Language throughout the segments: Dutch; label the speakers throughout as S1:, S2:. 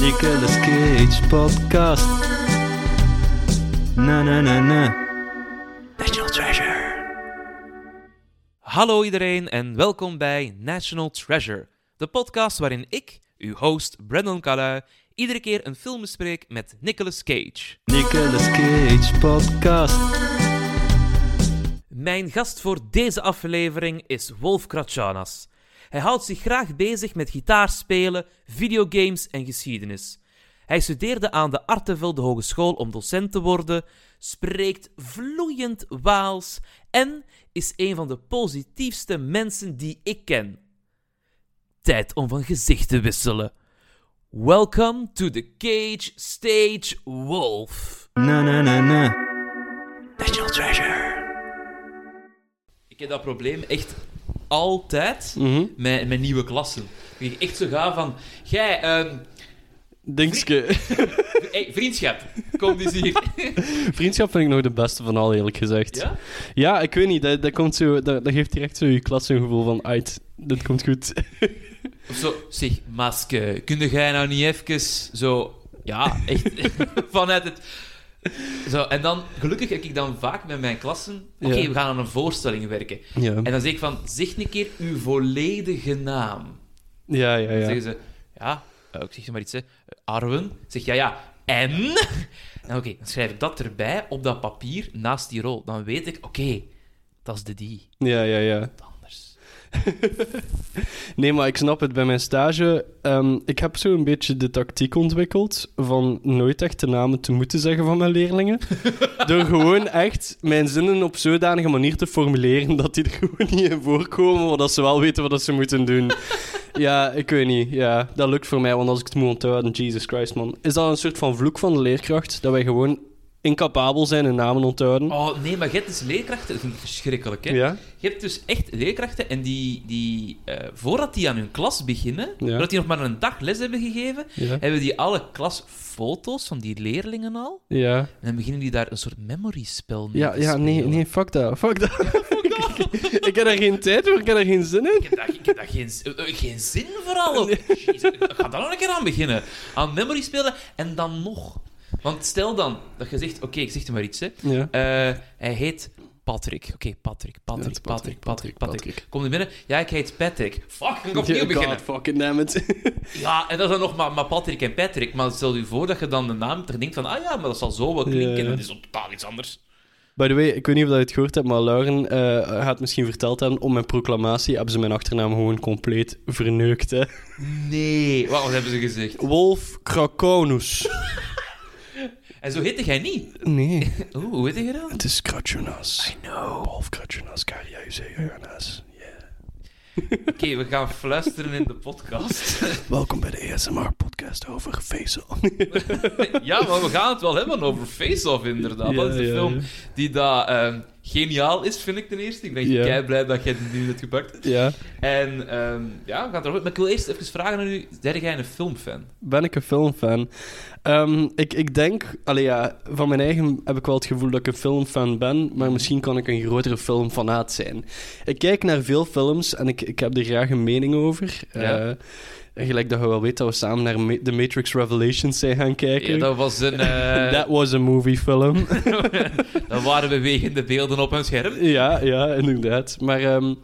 S1: Nicolas Cage podcast. Na na na na. National Treasure.
S2: Hallo iedereen en welkom bij National Treasure, de podcast waarin ik, uw host Brandon Calais, iedere keer een film bespreek met Nicolas Cage.
S1: Nicolas Cage podcast.
S2: Mijn gast voor deze aflevering is Wolf Kratjanas. Hij houdt zich graag bezig met gitaarspelen, videogames en geschiedenis. Hij studeerde aan de Artevelde Hogeschool om docent te worden, spreekt vloeiend Waals en is een van de positiefste mensen die ik ken. Tijd om van gezicht te wisselen. Welcome to the Cage Stage Wolf.
S1: Na na na na. National Treasure.
S2: Ik heb dat probleem echt altijd met, met nieuwe klassen. Dat ik echt zo ga van... Jij, ehm,
S3: Dingske.
S2: hey, vriendschap, kom dus hier.
S3: Vriendschap vind ik nog de beste van al, eerlijk gezegd.
S2: Ja?
S3: Ja, ik weet niet. Dat, dat, komt zo, dat, dat geeft direct zo je klas een gevoel van... Uit, dit komt goed.
S2: Of zo, zeg, Maske, kun jij nou niet even zo... Ja, echt, vanuit het... Zo, en dan, gelukkig heb ik dan vaak met mijn klassen... Oké,
S3: Ja.
S2: we gaan aan een voorstelling werken.
S3: Ja,
S2: En dan zeg ik van, zeg een keer uw volledige naam.
S3: ja, ja.
S2: Dan
S3: ja.
S2: zeggen ze, ja, eh, ik zeg maar iets, hè. Arwen. Zeg, ja, ja, en? En oké, dan schrijf ik dat erbij op dat papier naast die rol. Dan weet ik, oké, dat is de die.
S3: Ja, ja, ja. Nee, maar ik snap het. Bij mijn stage... ehm, ik heb zo een beetje de tactiek ontwikkeld van nooit echt de namen te moeten zeggen van mijn leerlingen. Door gewoon echt mijn zinnen op zodanige manier te formuleren dat die er gewoon niet in voorkomen, maar dat ze wel weten wat ze moeten doen. Ja, ik weet niet. Ja, dat lukt voor mij, want als ik het moet onthouden, Jesus Christ, man. Is dat een soort van vloek van de leerkracht? Dat wij gewoon incapabel zijn in namen onthouden?
S2: Oh, nee, maar je hebt dus leerkrachten, dat vind ik verschrikkelijk, hè.
S3: Ja?
S2: Je hebt dus echt leerkrachten en die, die eh, voordat die aan hun klas beginnen,
S3: Ja.
S2: voordat die nog maar een dag les hebben gegeven,
S3: Ja.
S2: hebben die alle klasfoto's van die leerlingen al.
S3: Ja.
S2: En dan beginnen die daar een soort memory-spel mee
S3: Ja,
S2: te
S3: ja nee, nee, fuck dat. Fuck dat. ik heb daar geen tijd voor, ik heb daar geen zin in.
S2: Ik heb daar, ik heb daar geen, eh, eh, geen zin vooral op. Jezus, ga daar nog een keer aan beginnen. Aan memory spelen en dan nog. Want stel dan dat je zegt, oké, ik zeg je maar iets, hè.
S3: Ja.
S2: Eh, hij heet Patrick. Oké, Patrick,
S3: Ja,
S2: Patrick, Patrick, Patrick, Patrick,
S3: Patrick.
S2: Kom er binnen. Ja, ik heet Patrick. Fuck, ik ga opnieuw beginnen.
S3: fucking damn it.
S2: Ja, en dat is dan nog maar, maar Patrick en Patrick. Maar stel je voor dat je dan de naam er denkt van, ah ja, maar dat zal zo wel klinken. En dat is totaal iets anders.
S3: By the way, ik weet niet of je het gehoord hebt, maar Lauren eh, gaat misschien verteld hebben, om mijn proclamatie hebben ze mijn achternaam gewoon compleet verneukt, hè.
S2: Nee. Wat, wat hebben ze gezegd?
S3: Wolf Krakonus.
S2: En zo heette jij niet.
S3: Nee,
S2: Oeh, hoe heette je dan?
S3: het is Kratjonas. I know. Wolf Kratjonas, Karjauzejonas.
S2: Oké, we gaan fluisteren in de podcast.
S3: Welkom bij de ASMR-podcast over Faisal.
S2: ja, maar we gaan het wel hebben over Face Off, inderdaad.
S3: Ja,
S2: dat is de
S3: ja,
S2: film
S3: ja.
S2: die dat, ehm, geniaal is, vind ik ten eerste. Ik ben kei blij dat jij die nu hebt gepakt.
S3: ja.
S2: En ehm, ja, we gaan het erover. Maar ik wil eerst even vragen aan u: ben jij een filmfan?
S3: Ben ik een filmfan? Ehm, ik, ik denk, allee, ja, van mijn eigen heb ik wel het gevoel dat ik een filmfan ben, maar misschien kan ik een grotere filmfanaat zijn. Ik kijk naar veel films en ik, ik heb er graag een mening over.
S2: Ja.
S3: Eh, gelijk dat we wel weten dat we samen naar Ma- The Matrix Revelations zijn gaan kijken.
S2: Ja, dat was een. eh,
S3: That was a movie film.
S2: dat waren bewegende beelden op een scherm.
S3: ja, ja, inderdaad. Maar ehm,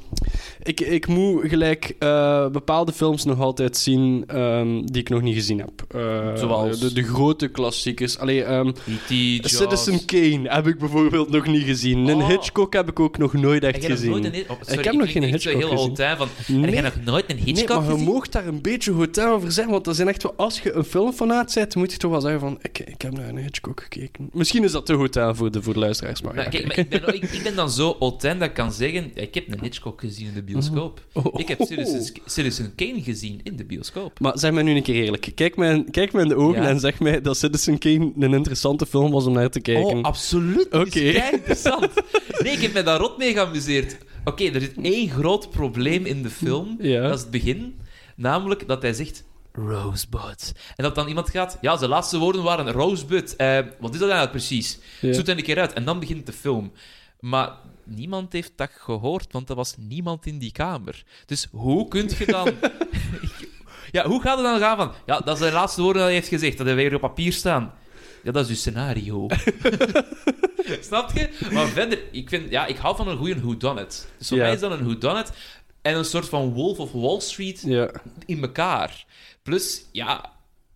S3: ik, ik moet gelijk eh, bepaalde films nog altijd zien ehm, die ik nog niet gezien heb. Eh,
S2: Zoals?
S3: De, de grote klassiekers. Allee, ehm.
S2: Jaws.
S3: Citizen Kane heb ik bijvoorbeeld nog niet gezien. Een
S2: Oh.
S3: Hitchcock heb ik ook nog nooit echt gezien.
S2: nooit een... oh, sorry,
S3: Ik heb nog geen Hitchcock
S2: heel
S3: gezien.
S2: Van...
S3: Nee.
S2: Heb nog nooit een
S3: Nee,
S2: Hitchcock
S3: maar je moogt daar een beetje hotel over zeggen, want dat zijn echt wel... Als je een filmfanaat bent, moet je toch wel zeggen van... Ik, ik heb naar een Hitchcock gekeken. Misschien is dat te hotel voor de, voor de luisteraars, maar... Ja,
S2: kijk, maar ik, ben, ik, ik ben dan zo Holtijn dat ik kan zeggen... ik heb een Hitchcock gezien in de bioscoop.
S3: Oh.
S2: Ik heb Citizen, Citizen Kane gezien in de bioscoop.
S3: Maar zeg mij nu een keer eerlijk. Kijk mij, kijk mij in de ogen
S2: Ja.
S3: en zeg mij dat Citizen Kane een interessante film was om naar te kijken.
S2: Oh, absoluut.
S3: Oké.
S2: kei interessant. Nee, ik heb me daar rot mee geamuseerd. Oké, er zit één groot probleem in de film.
S3: Ja.
S2: Dat is het begin. Namelijk dat hij zegt... Rosebud. En dat dan iemand gaat... Ja, zijn laatste woorden waren Rosebud. Eh, wat is dat eigenlijk precies?
S3: Ja.
S2: Zoek het een keer uit. En dan begint de film. Maar niemand heeft dat gehoord, want er was niemand in die kamer. Dus hoe kun je dan... ja, hoe gaat het dan gaan van... Ja, dat is de laatste woorden dat hij heeft gezegd. Dat hij weer op papier staan. Ja, dat is uw scenario. Snap je? Maar verder, ik, vind, ja, ik hou van een goede whodunit. Dus voor
S3: Ja.
S2: mij is dat een whodunit en een soort van Wolf of Wall Street
S3: Ja.
S2: in elkaar. Plus, ja,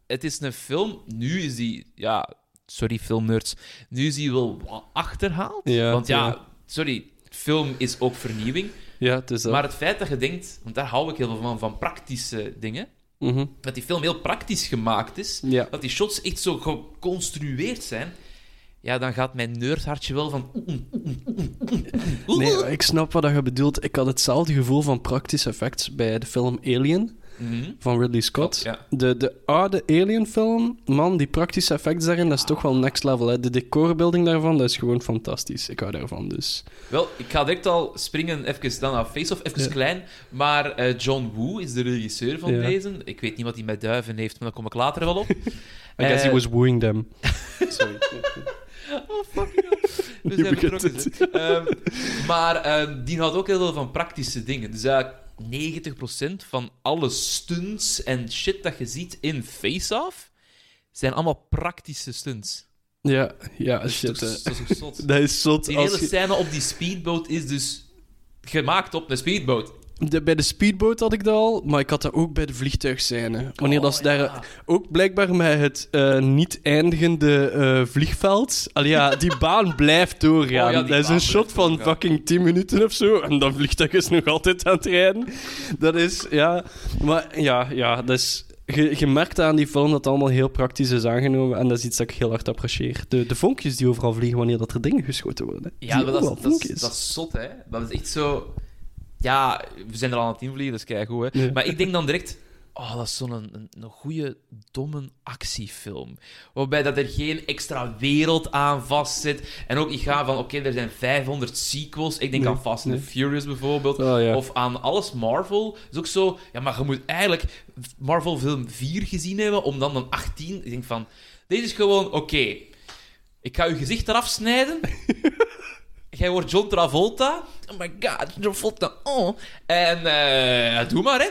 S2: het is een film. Nu is die, ja, sorry filmnerds, nu is die wel achterhaald.
S3: Ja,
S2: Want ja,
S3: ja.
S2: sorry, film is ook vernieuwing.
S3: ja, het is.
S2: Maar het feit dat je denkt, want daar hou ik heel veel van, van praktische dingen,
S3: Mhm.
S2: dat die film heel praktisch gemaakt is, dat die shots echt zo geconstrueerd zijn, ja, dan gaat mijn nerdhartje wel van...
S3: Nee, ik snap wat je bedoelt. Ik had hetzelfde gevoel van praktische effects bij de film Alien
S2: Mhm.
S3: van Ridley Scott.
S2: Ja.
S3: De, de oude Alien-film, man, die praktische effects daarin, dat is toch wel next level. Hè. De decorbeelding daarvan, dat is gewoon fantastisch. Ik hou daarvan, dus...
S2: Wel, ik ga direct al springen, even dan naar Face-Off, even
S3: Ja.
S2: klein. Maar eh, John Woo is de regisseur van
S3: Ja.
S2: deze. Ik weet niet wat hij met duiven heeft, maar daar kom ik later wel op.
S3: I guess he
S2: Eh,
S3: was wooing them. Sorry.
S2: Oh, fucking hell. We zijn betrokken, maar ehm, die houdt ook heel veel van praktische dingen. Dus eigenlijk 90% van alle stunts en shit dat je ziet in Face-Off zijn allemaal praktische stunts.
S3: Ja, ja,
S2: Dat
S3: shit.
S2: toch- dat is zot?
S3: Dat is zot.
S2: Die hele scène op die speedboot is dus gemaakt op een speedboot.
S3: De, bij de speedboot had ik dat al, maar ik had dat ook bij de vliegtuigscène. Wanneer
S2: Oh,
S3: dat ze daar...
S2: ja.
S3: Ook blijkbaar met het eh, niet eindigende eh, vliegveld. Allee, ja, die baan blijft doorgaan.
S2: Oh ja,
S3: dat is een shot van
S2: doorgaan.
S3: fucking 10 minuten of zo. En dat vliegtuig is nog altijd aan het rijden. Dat is, ja... Maar ja, ja dat is... Je, je merkt aan die film dat het allemaal heel praktisch is aangenomen. En dat is iets dat ik heel hard apprecieer. De, de vonkjes die overal vliegen wanneer dat er dingen geschoten worden.
S2: Ja, maar dat, dat, dat is zot, hè. Dat is echt zo... Ja, we zijn er al aan het invliegen, dat is hè.
S3: Ja.
S2: Maar ik denk dan direct... Oh, dat is zo'n een, een, goede, domme actiefilm. Waarbij dat er geen extra wereld aan vastzit. En ook, ik ga van... Oké, er zijn 500 sequels. Ik denk
S3: Nee,
S2: aan Fast and
S3: nee.
S2: Furious bijvoorbeeld.
S3: Oh, ja.
S2: Of aan alles Marvel. is ook zo... Ja, maar je moet eigenlijk Marvel film 4 gezien hebben om dan een 18... Ik denk van... Deze is gewoon... Oké, ik ga je gezicht eraf snijden. Jij wordt John Travolta. Oh my god, Travolta. Oh. En eh doe maar, hè.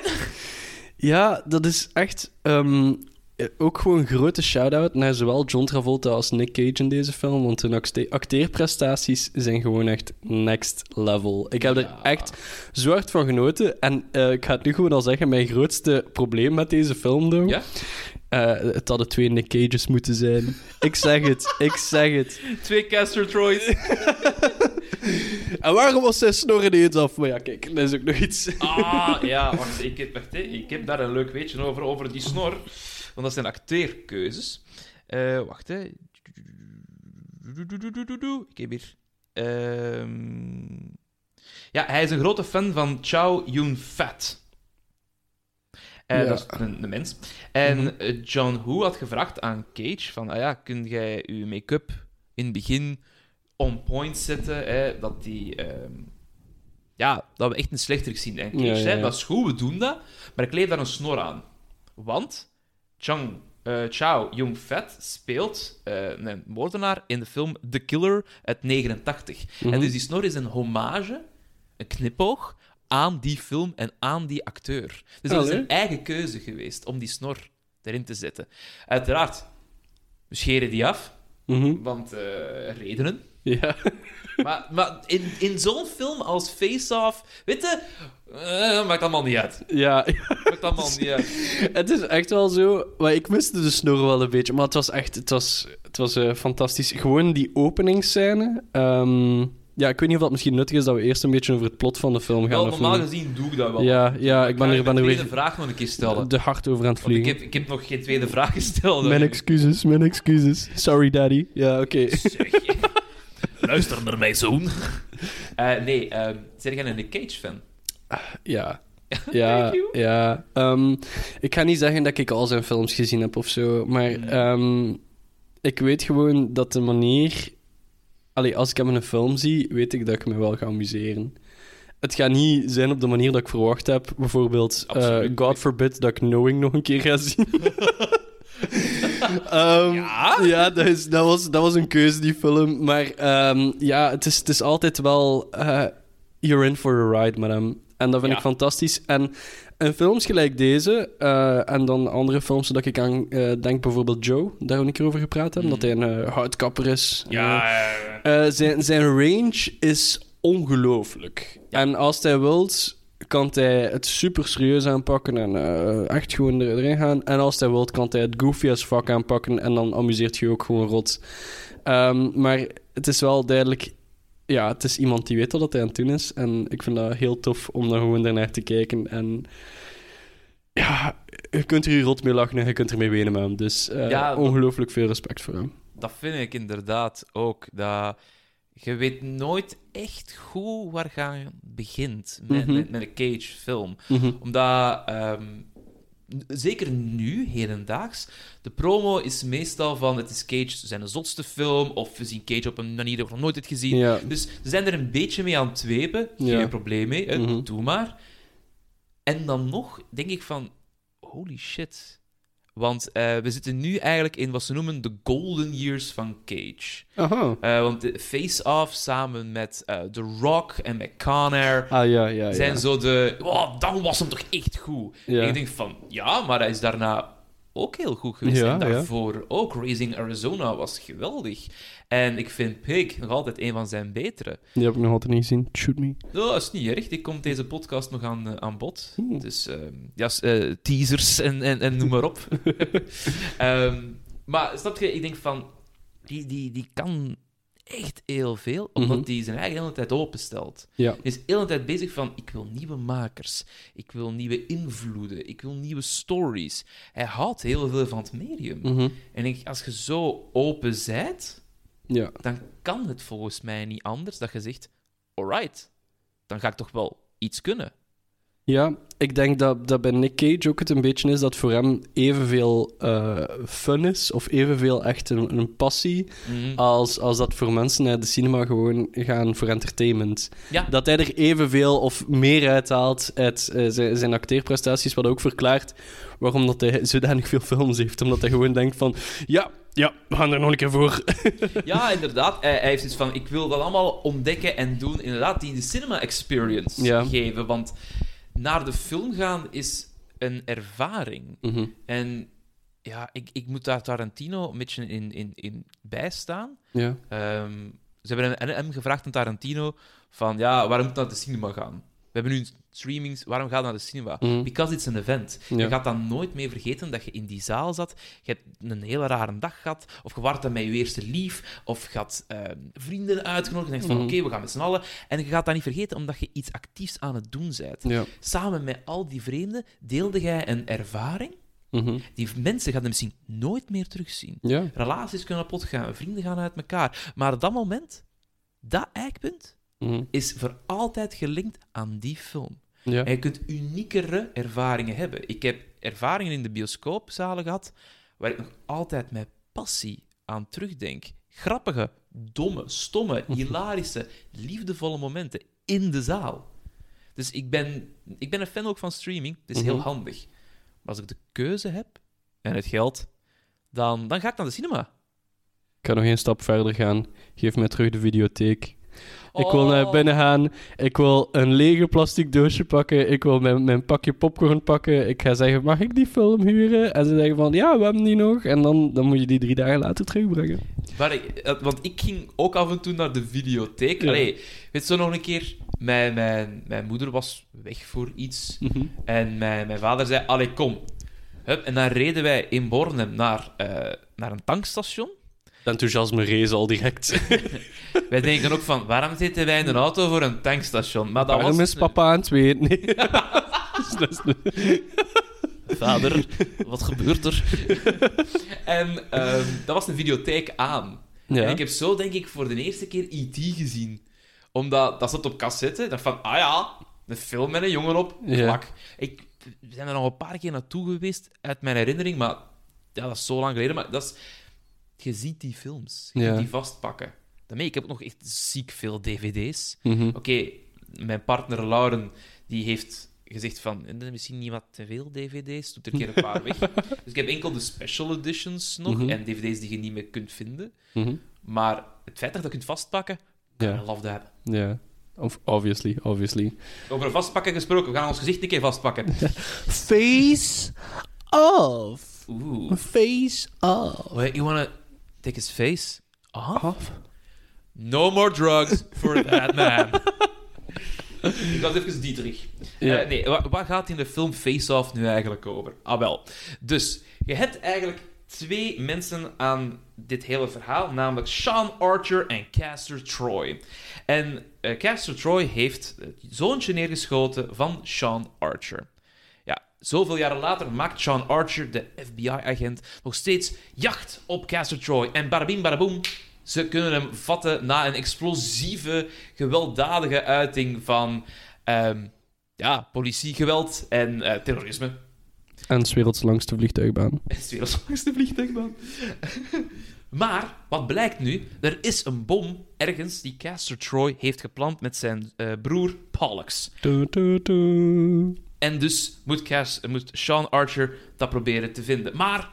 S3: Ja, dat is echt ehm, eh, ook gewoon een grote shout-out naar zowel John Travolta als Nick Cage in deze film. Want hun acte- acteerprestaties zijn gewoon echt next level. Ik heb er echt zo hard van genoten. En eh, ik ga het nu gewoon al zeggen: mijn grootste probleem met deze film, though,
S2: Ja?
S3: eh, het hadden twee Nick Cages moeten zijn. ik zeg het, ik zeg het.
S2: Twee Castor Troys.
S3: En waarom was zijn snor ineens af? Maar ja, kijk, dat is ook nog iets.
S2: Ah, ja, wacht. Ik heb, wacht ik heb daar een leuk weetje over, over die snor. Want dat zijn acteerkeuzes. Eh, wacht, hè. Ik heb hier... Ehm, Ja, hij is een grote fan van Chow Yun-fat. Eh,
S3: Ja.
S2: Dat is een, een mens. En
S3: Mhm.
S2: eh, John Woo had gevraagd aan Cage van, ah ja, kun jij je make-up in het begin on point zetten, hè, dat die... ehm, ja, dat we echt een slechterik zien. En Cage
S3: Ja,
S2: zei, dat is goed, we doen dat, maar ik kleef daar een snor aan. Want Chang, eh Chow Yun-fat speelt eh, een moordenaar in de film The Killer uit 89.
S3: Mhm.
S2: En dus die snor is een hommage, een knipoog, aan die film en aan die acteur. Dus dat is
S3: Allee.
S2: een eigen keuze geweest om die snor erin te zetten. Uiteraard, we scheren die af,
S3: Mhm.
S2: want eh, redenen.
S3: Ja.
S2: Maar, maar in, in zo'n film als Face-Off, weet je, eh, maakt allemaal niet uit.
S3: ja,
S2: Maakt allemaal niet uit.
S3: Het is echt wel zo. Maar ik miste de snor wel een beetje. Maar het was echt. Het was, het was eh, fantastisch. Gewoon die openingsscène. Ehm, ja, ik weet niet of dat misschien nuttig is dat we eerst een beetje over het plot van de film gaan.
S2: Wel, normaal gezien doe ik dat wel.
S3: Ja, ja, ik ben er, ben
S2: de
S3: er
S2: tweede
S3: weer
S2: vraag nog een keer stellen.
S3: de hard over aan het
S2: Want ik
S3: vliegen.
S2: heb, ik heb nog geen tweede vraag gesteld.
S3: Mijn excuses, mijn excuses. Sorry, daddy. Ja, oké.
S2: Luister naar mij, zoon. Eh, nee, uh, zijn jij een Nick Cage-fan?
S3: Ja. Ja,
S2: Thank you.
S3: ja. Ehm, ik ga niet zeggen dat ik al zijn films gezien heb of zo, maar
S2: Mm.
S3: ehm, ik weet gewoon dat de manier... Allee, als ik hem in een film zie, weet ik dat ik me wel ga amuseren. Het gaat niet zijn op de manier dat ik verwacht heb. Bijvoorbeeld, eh. God forbid dat ik Knowing nog een keer ga zien. Ehm,
S2: Ja?
S3: Ja, dat, is, dat, was, dat was een keuze, die film. Maar ehm, ja, het is, het is altijd wel... eh, you're in for a ride, madame. En dat vind
S2: Ja.
S3: ik fantastisch. En in films gelijk deze, eh, en dan andere films dat ik aan eh, denk, bijvoorbeeld Joe, daar we een keer over gepraat hebben,
S2: Mm.
S3: dat hij een eh, houtkapper is.
S2: Ja,
S3: zijn, zijn range is ongelooflijk. En als hij wilt, kan hij het super serieus aanpakken en eh, echt gewoon er- erin gaan. En als hij wilt, kan hij het goofy as fuck aanpakken en dan amuseert je ook gewoon rot. Ehm, maar het is wel duidelijk... Ja, het is iemand die weet wat hij aan het doen is. En ik vind dat heel tof om daar gewoon naar te kijken. En ja, je kunt er hier rot mee lachen en je kunt ermee wenen met hem. Dus eh,
S2: Ja,
S3: ongelooflijk veel respect voor hem.
S2: dat vind ik inderdaad ook. Dat je weet nooit echt goed waar je begint met,
S3: Mhm.
S2: met, met een Cage-film.
S3: Mhm.
S2: Omdat, ehm, zeker nu, hedendaags, de promo is meestal van het is Cage zijn zotste film, of we zien Cage op een manier die we nog nooit heeft gezien.
S3: Ja.
S2: Dus ze zijn er een beetje mee aan het dwepen. Geen
S3: Ja.
S2: probleem mee, hè,
S3: Mhm.
S2: doe maar. En dan nog denk ik van, holy shit. Want eh, we zitten nu eigenlijk in wat ze noemen de golden years van Cage.
S3: Aha.
S2: Eh, want de Face Off samen met eh, The Rock en met Con Air
S3: Ah, ja, ja, ja.
S2: zijn zo de... Oh, dan was hem toch echt goed. En ik denk van, ja, maar hij is daarna ook heel goed geweest.
S3: Ja,
S2: en
S3: ja.
S2: daarvoor ook. Raising Arizona was geweldig. En ik vind Pig nog altijd een van zijn betere.
S3: Die heb ik nog altijd niet gezien. Shoot me.
S2: Dat is niet erg. Die komt deze podcast nog aan, eh, aan bod. Dus ehm, ja, eh, teasers en, en, en noem maar op. Ehm, maar snap je, ik denk van... Die, die, die kan echt heel veel, omdat
S3: Mhm.
S2: hij zijn eigen de hele tijd openstelt.
S3: Ja.
S2: Hij is de hele tijd bezig van, ik wil nieuwe makers, ik wil nieuwe invloeden, ik wil nieuwe stories. Hij houdt heel veel van het medium.
S3: Mhm.
S2: En ik, als je zo open zijt,
S3: Ja.
S2: dan kan het volgens mij niet anders dat je zegt, alright, dan ga ik toch wel iets kunnen.
S3: Ja, ik denk dat, dat bij Nick Cage ook het een beetje is dat voor hem evenveel eh fun is, of evenveel echt een, een passie,
S2: Mhm.
S3: als, als dat voor mensen naar de cinema gewoon gaan voor entertainment.
S2: Ja.
S3: Dat hij er evenveel of meer uithaalt uit eh, zijn, zijn acteerprestaties, wat ook verklaart waarom dat hij zodanig veel films heeft. Omdat hij gewoon denkt van, ja, ja, we gaan er nog een keer voor.
S2: Ja, inderdaad. Hij, hij heeft iets van, ik wil dat allemaal ontdekken en doen. Inderdaad, die de cinema experience
S3: Ja.
S2: geven. Want naar de film gaan is een ervaring.
S3: Mhm.
S2: En ja, ik, ik moet daar Tarantino een beetje in, in, in bijstaan.
S3: Ja.
S2: Ehm, ze hebben hem- hem gevraagd aan Tarantino van, ja, waarom moet naar de cinema gaan? We hebben nu streamings, waarom ga je naar de cinema?
S3: Mhm.
S2: Because it's an event.
S3: Ja.
S2: Je gaat dan nooit meer vergeten dat je in die zaal zat, je hebt een hele rare dag gehad, of je was dan met je eerste lief, of je had ehm, vrienden uitgenodigd en je denkt van,
S3: Mhm.
S2: oké, we gaan met z'n allen. En je gaat dat niet vergeten, omdat je iets actiefs aan het doen bent.
S3: Ja.
S2: Samen met al die vreemden deelde jij een ervaring.
S3: Mhm.
S2: Die mensen gaan hem misschien nooit meer terugzien.
S3: Ja.
S2: Relaties kunnen kapot gaan, vrienden gaan uit elkaar. Maar dat moment, dat eikpunt, is voor altijd gelinkt aan die film.
S3: Ja.
S2: En je kunt uniekere ervaringen hebben. Ik heb ervaringen in de bioscoopzalen gehad waar ik nog altijd met passie aan terugdenk. Grappige, domme, stomme, hilarische, liefdevolle momenten in de zaal. Dus ik ben, ik ben een fan ook van streaming. Het is heel
S3: Mhm.
S2: handig. Maar als ik de keuze heb en het geld, dan, dan ga ik naar de cinema.
S3: Ik ga nog één stap verder gaan. Geef mij terug de videotheek. Ik wil
S2: Oh.
S3: naar binnen gaan. Ik wil een lege plastic doosje pakken. Ik wil mijn, mijn pakje popcorn pakken. Ik ga zeggen, mag ik die film huren? En ze zeggen van, ja, we hebben die nog. En dan, dan moet je die drie dagen later terugbrengen.
S2: Maar ik, eh, want ik ging ook af en toe naar de videotheek.
S3: Ja.
S2: Allee, weet je nog een keer? Mijn, mijn, mijn moeder was weg voor iets. En mijn, mijn vader zei, allee, kom. Hup, en dan reden wij in Bornem naar, eh, naar een tankstation.
S3: Enthousiasme rees al direct.
S2: Wij denken ook van, waarom zitten wij in een auto voor een tankstation? Maar dat
S3: Waarom
S2: was
S3: is papa aan het weten? Nee. Dat is de-
S2: Vader, wat gebeurt er? en ehm, dat was een videotheek aan.
S3: ja.
S2: En ik heb zo, denk ik, voor de eerste keer E.T. gezien. Omdat, dat zat op cassette. Ik dacht van, ah ja, een film met een jongen op,
S3: Ja.
S2: Ik we zijn er nog een paar keer naartoe geweest, uit mijn herinnering, maar ja, dat is zo lang geleden. Maar dat is, je ziet die films, je
S3: Ja.
S2: kunt die vastpakken. Daarmee, ik heb nog echt ziek veel dvd's.
S3: Mhm.
S2: Oké, mijn partner Lauren, die heeft gezegd van, "Eh, misschien niet wat te veel dvd's, doet er een keer een paar weg. Dus ik heb enkel de special editions nog,
S3: Mhm.
S2: en dvd's die je niet meer kunt vinden.
S3: Mhm.
S2: Maar het feit dat je kunt vastpakken,
S3: Ja.
S2: I love that.
S3: Ja. Obviously, obviously.
S2: Over vastpakken gesproken, we gaan ons gezicht een keer vastpakken.
S4: Face off.
S2: Oeh.
S4: Face off.
S2: Wait, you wanna take his face off? No more drugs for that man. Ik was even Dietrich.
S3: Ja.
S2: Eh, nee, wa- waar gaat in de film Face Off nu eigenlijk over? Ah, wel. Dus, je hebt eigenlijk twee mensen aan dit hele verhaal, namelijk Sean Archer en Castor Troy. En eh Castor Troy heeft het zoontje neergeschoten van Sean Archer. Zoveel jaren later maakt Sean Archer, de FBI-agent, nog steeds jacht op Castor Troy. En barabim baraboom, ze kunnen hem vatten na een explosieve, gewelddadige uiting van ehm, ja, politiegeweld en eh, terrorisme.
S3: En 's werelds langste vliegtuigbaan.
S2: Weer als langste vliegtuigbaan. maar, wat blijkt nu? Er is een bom ergens die Castor Troy heeft geplant met zijn eh, broer Pollux.
S3: Du, du, du.
S2: En dus moet, Cas, moet Sean Archer dat proberen te vinden. Maar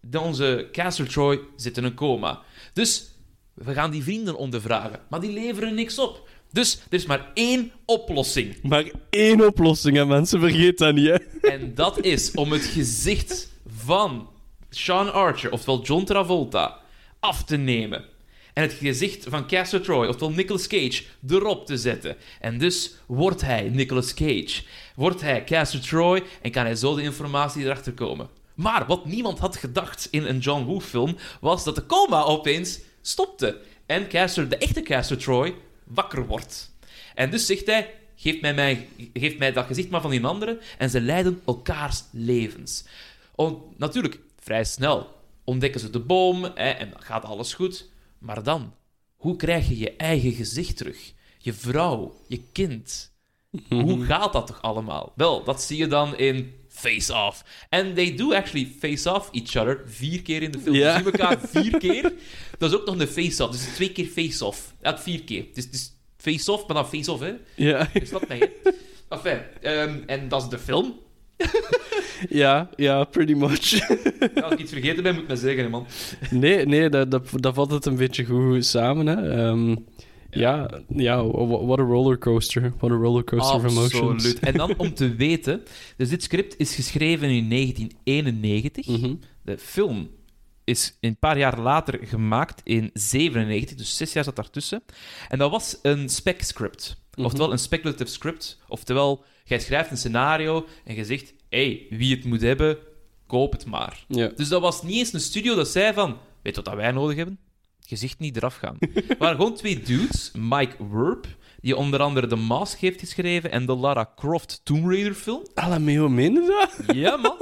S2: de- onze Castor Troy zit in een coma. Dus we gaan die vrienden ondervragen. Maar die leveren niks op. Dus er is maar één oplossing.
S3: Maar één oplossing, hè, mensen. Vergeet dat niet, hè.
S2: En dat is om het gezicht van Sean Archer, oftewel John Travolta, af te nemen. En het gezicht van Castor Troy, oftewel Nicolas Cage, erop te zetten. En dus wordt hij Nicolas Cage. Wordt hij Castor Troy en kan hij zo de informatie erachter komen. Maar wat niemand had gedacht in een John Woo film, was dat de coma opeens stopte. En de echte Castor Troy, wakker wordt. En dus zegt hij, geef mij, mij, geef mij dat gezicht maar van die andere. En ze leiden elkaars levens. Natuurlijk, vrij snel ontdekken ze de boom en dan gaat alles goed. Maar dan, hoe krijg je je eigen gezicht terug? Je vrouw, je kind. Hoe gaat dat toch allemaal? Wel, dat zie je dan in Face Off. And they do actually face off each other vier keer in de film. Ze zien elkaar vier keer. Dat is ook nog een face-off. Dus twee keer face-off. Ja, vier keer. Dus, dus face-off, maar dan face-off, hè?
S3: Ja,
S2: Je snapt mij, hè? Enfin, ehm, en dat is de film.
S3: Ja, ja, pretty much.
S2: Als ik iets vergeten ben, moet ik me zeggen, man.
S3: Nee, nee dat, dat, dat valt het een beetje goed samen, hè. Ehm, ja, ja, what a rollercoaster. What a rollercoaster of emotions.
S2: Absoluut. En dan om te weten, dus dit script is geschreven in 1991.
S3: Mhm.
S2: De film is een paar jaar later gemaakt in 97, dus zes jaar zat daartussen. En dat was een spec script.
S3: Mhm.
S2: Oftewel een speculative script. Oftewel, jij schrijft een scenario en je zegt, hey, wie het moet hebben, koop het maar.
S3: Ja.
S2: Dus dat was niet eens een studio dat zei van, weet wat dat wij nodig hebben? Gezicht niet eraf gaan. Het waren gewoon twee dudes, Mike Werp, die onder andere The Mask heeft geschreven en de Lara Croft Tomb Raider film.
S3: Alameo, je dat?
S2: Ja, man.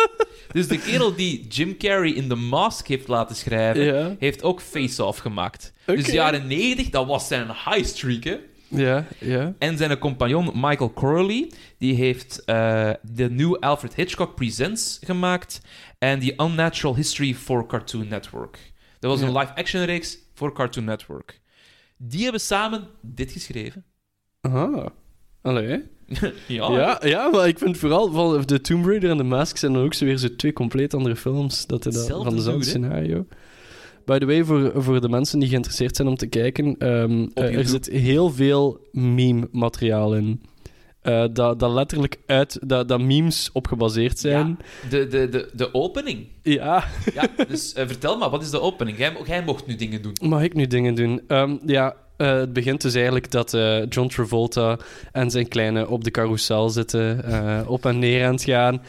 S2: Dus de kerel die Jim Carrey in The Mask heeft laten schrijven,
S3: Ja.
S2: heeft ook Face Off gemaakt. Dus
S3: Oké.
S2: de jaren 90, dat was zijn high streak, hè.
S3: Ja, ja.
S2: En zijn compagnon Michael Corley, die heeft eh, de New Alfred Hitchcock Presents gemaakt en die Unnatural History for Cartoon Network. Dat was een live-action reeks voor Cartoon Network. Die hebben samen dit geschreven.
S3: Aha. Allee.
S2: ja.
S3: Ja, ja, maar ik vind vooral van de Tomb Raider en de Mask zijn dan ook zo weer zo twee compleet andere films dat dat, van dezelfde
S2: hè?
S3: By the way, voor, voor de mensen die geïnteresseerd zijn om te kijken, ehm, eh, er zit heel veel meme-materiaal in. Eh, dat, dat letterlijk uit, dat, dat memes op gebaseerd zijn.
S2: De, de, de, de opening.
S3: Ja,
S2: Ja, dus eh, vertel maar, wat is de opening? Jij, jij mocht nu dingen doen.
S3: mag ik nu dingen doen? Ehm, ja, eh, het begint dus eigenlijk dat eh, John Travolta en zijn kleine op de carousel zitten, eh, op en neer aan het gaan.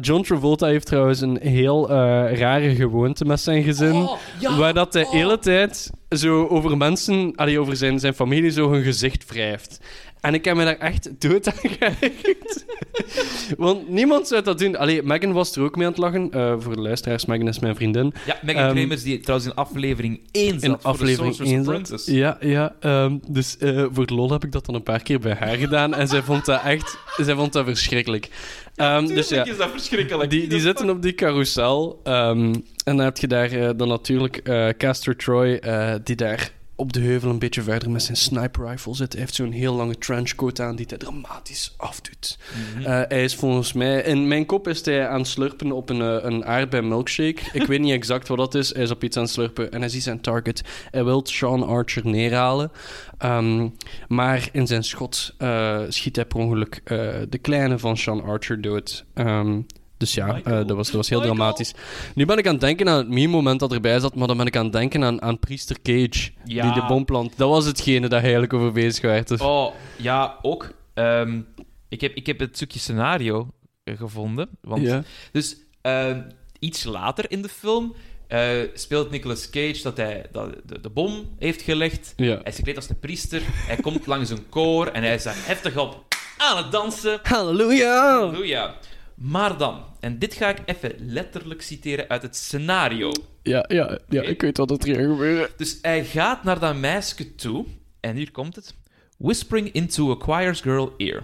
S3: John Travolta heeft trouwens een heel rare gewoonte met zijn gezin.
S2: Oh, ja.
S3: Waar dat de
S2: Oh.
S3: hele tijd zo over mensen, allee, over zijn, zijn familie, zo hun gezicht wrijft. En ik heb me daar echt dood aan geërgerd. Want niemand zou dat doen. Allee, Megan was er ook mee aan het lachen. Eh, voor de luisteraars, Megan is mijn vriendin.
S2: Ja, Megan
S3: Ehm,
S2: Kramers, die trouwens in aflevering 1 zat
S3: In aflevering
S2: The Sorcerer's
S3: 1 zat.
S2: Apprentice.
S3: Ja, ja. ehm, dus eh, voor de lol heb ik dat dan een paar keer bij haar gedaan. En zij vond dat echt... Zij vond dat verschrikkelijk. Ehm, dus ja,
S2: is dat verschrikkelijk.
S3: die, die zitten op die carousel. en dan heb je daar eh, dan natuurlijk Castor Troy, die daar op de heuvel een beetje verder met zijn sniper rifle zit. Hij heeft zo'n heel lange trenchcoat aan die hij dramatisch afdoet. Eh, hij is volgens mij... In mijn kop is hij aan het slurpen op een, eh, een aardbei milkshake. Ik weet niet exact wat dat is. Hij is op iets aan het slurpen en hij ziet zijn target. Hij wil Sean Archer neerhalen. Ehm, maar in zijn schot eh, schiet hij per ongeluk de kleine van Sean Archer dood. Ehm, dus ja, eh, dat, was, dat was heel
S2: Michael.
S3: dramatisch. Nu ben ik aan het denken aan het meme-moment dat erbij zat, maar dan ben ik aan het denken aan, aan Priester Cage,
S2: Ja.
S3: die de bom plant. Dat was hetgene dat hij eigenlijk over bezig werd. Dus-
S2: Oh, ja, ook. Ehm, ik, heb, ik heb het stukje scenario gevonden. Want,
S3: ja.
S2: Dus ehm, iets later in de film eh, speelt Nicolas Cage dat hij dat de, de bom heeft gelegd.
S3: Ja.
S2: Hij is gekleed als een priester. Hij komt langs een koor en hij is daar heftig op aan het dansen.
S3: Halleluja!
S2: Halleluja. Maar dan, en dit ga ik even letterlijk citeren uit het scenario.
S3: Ja, ja, ja ik weet wat er hier gaat gebeuren.
S2: Dus hij gaat naar dat meisje toe, en hier komt het. Whispering into a choir's girl ear.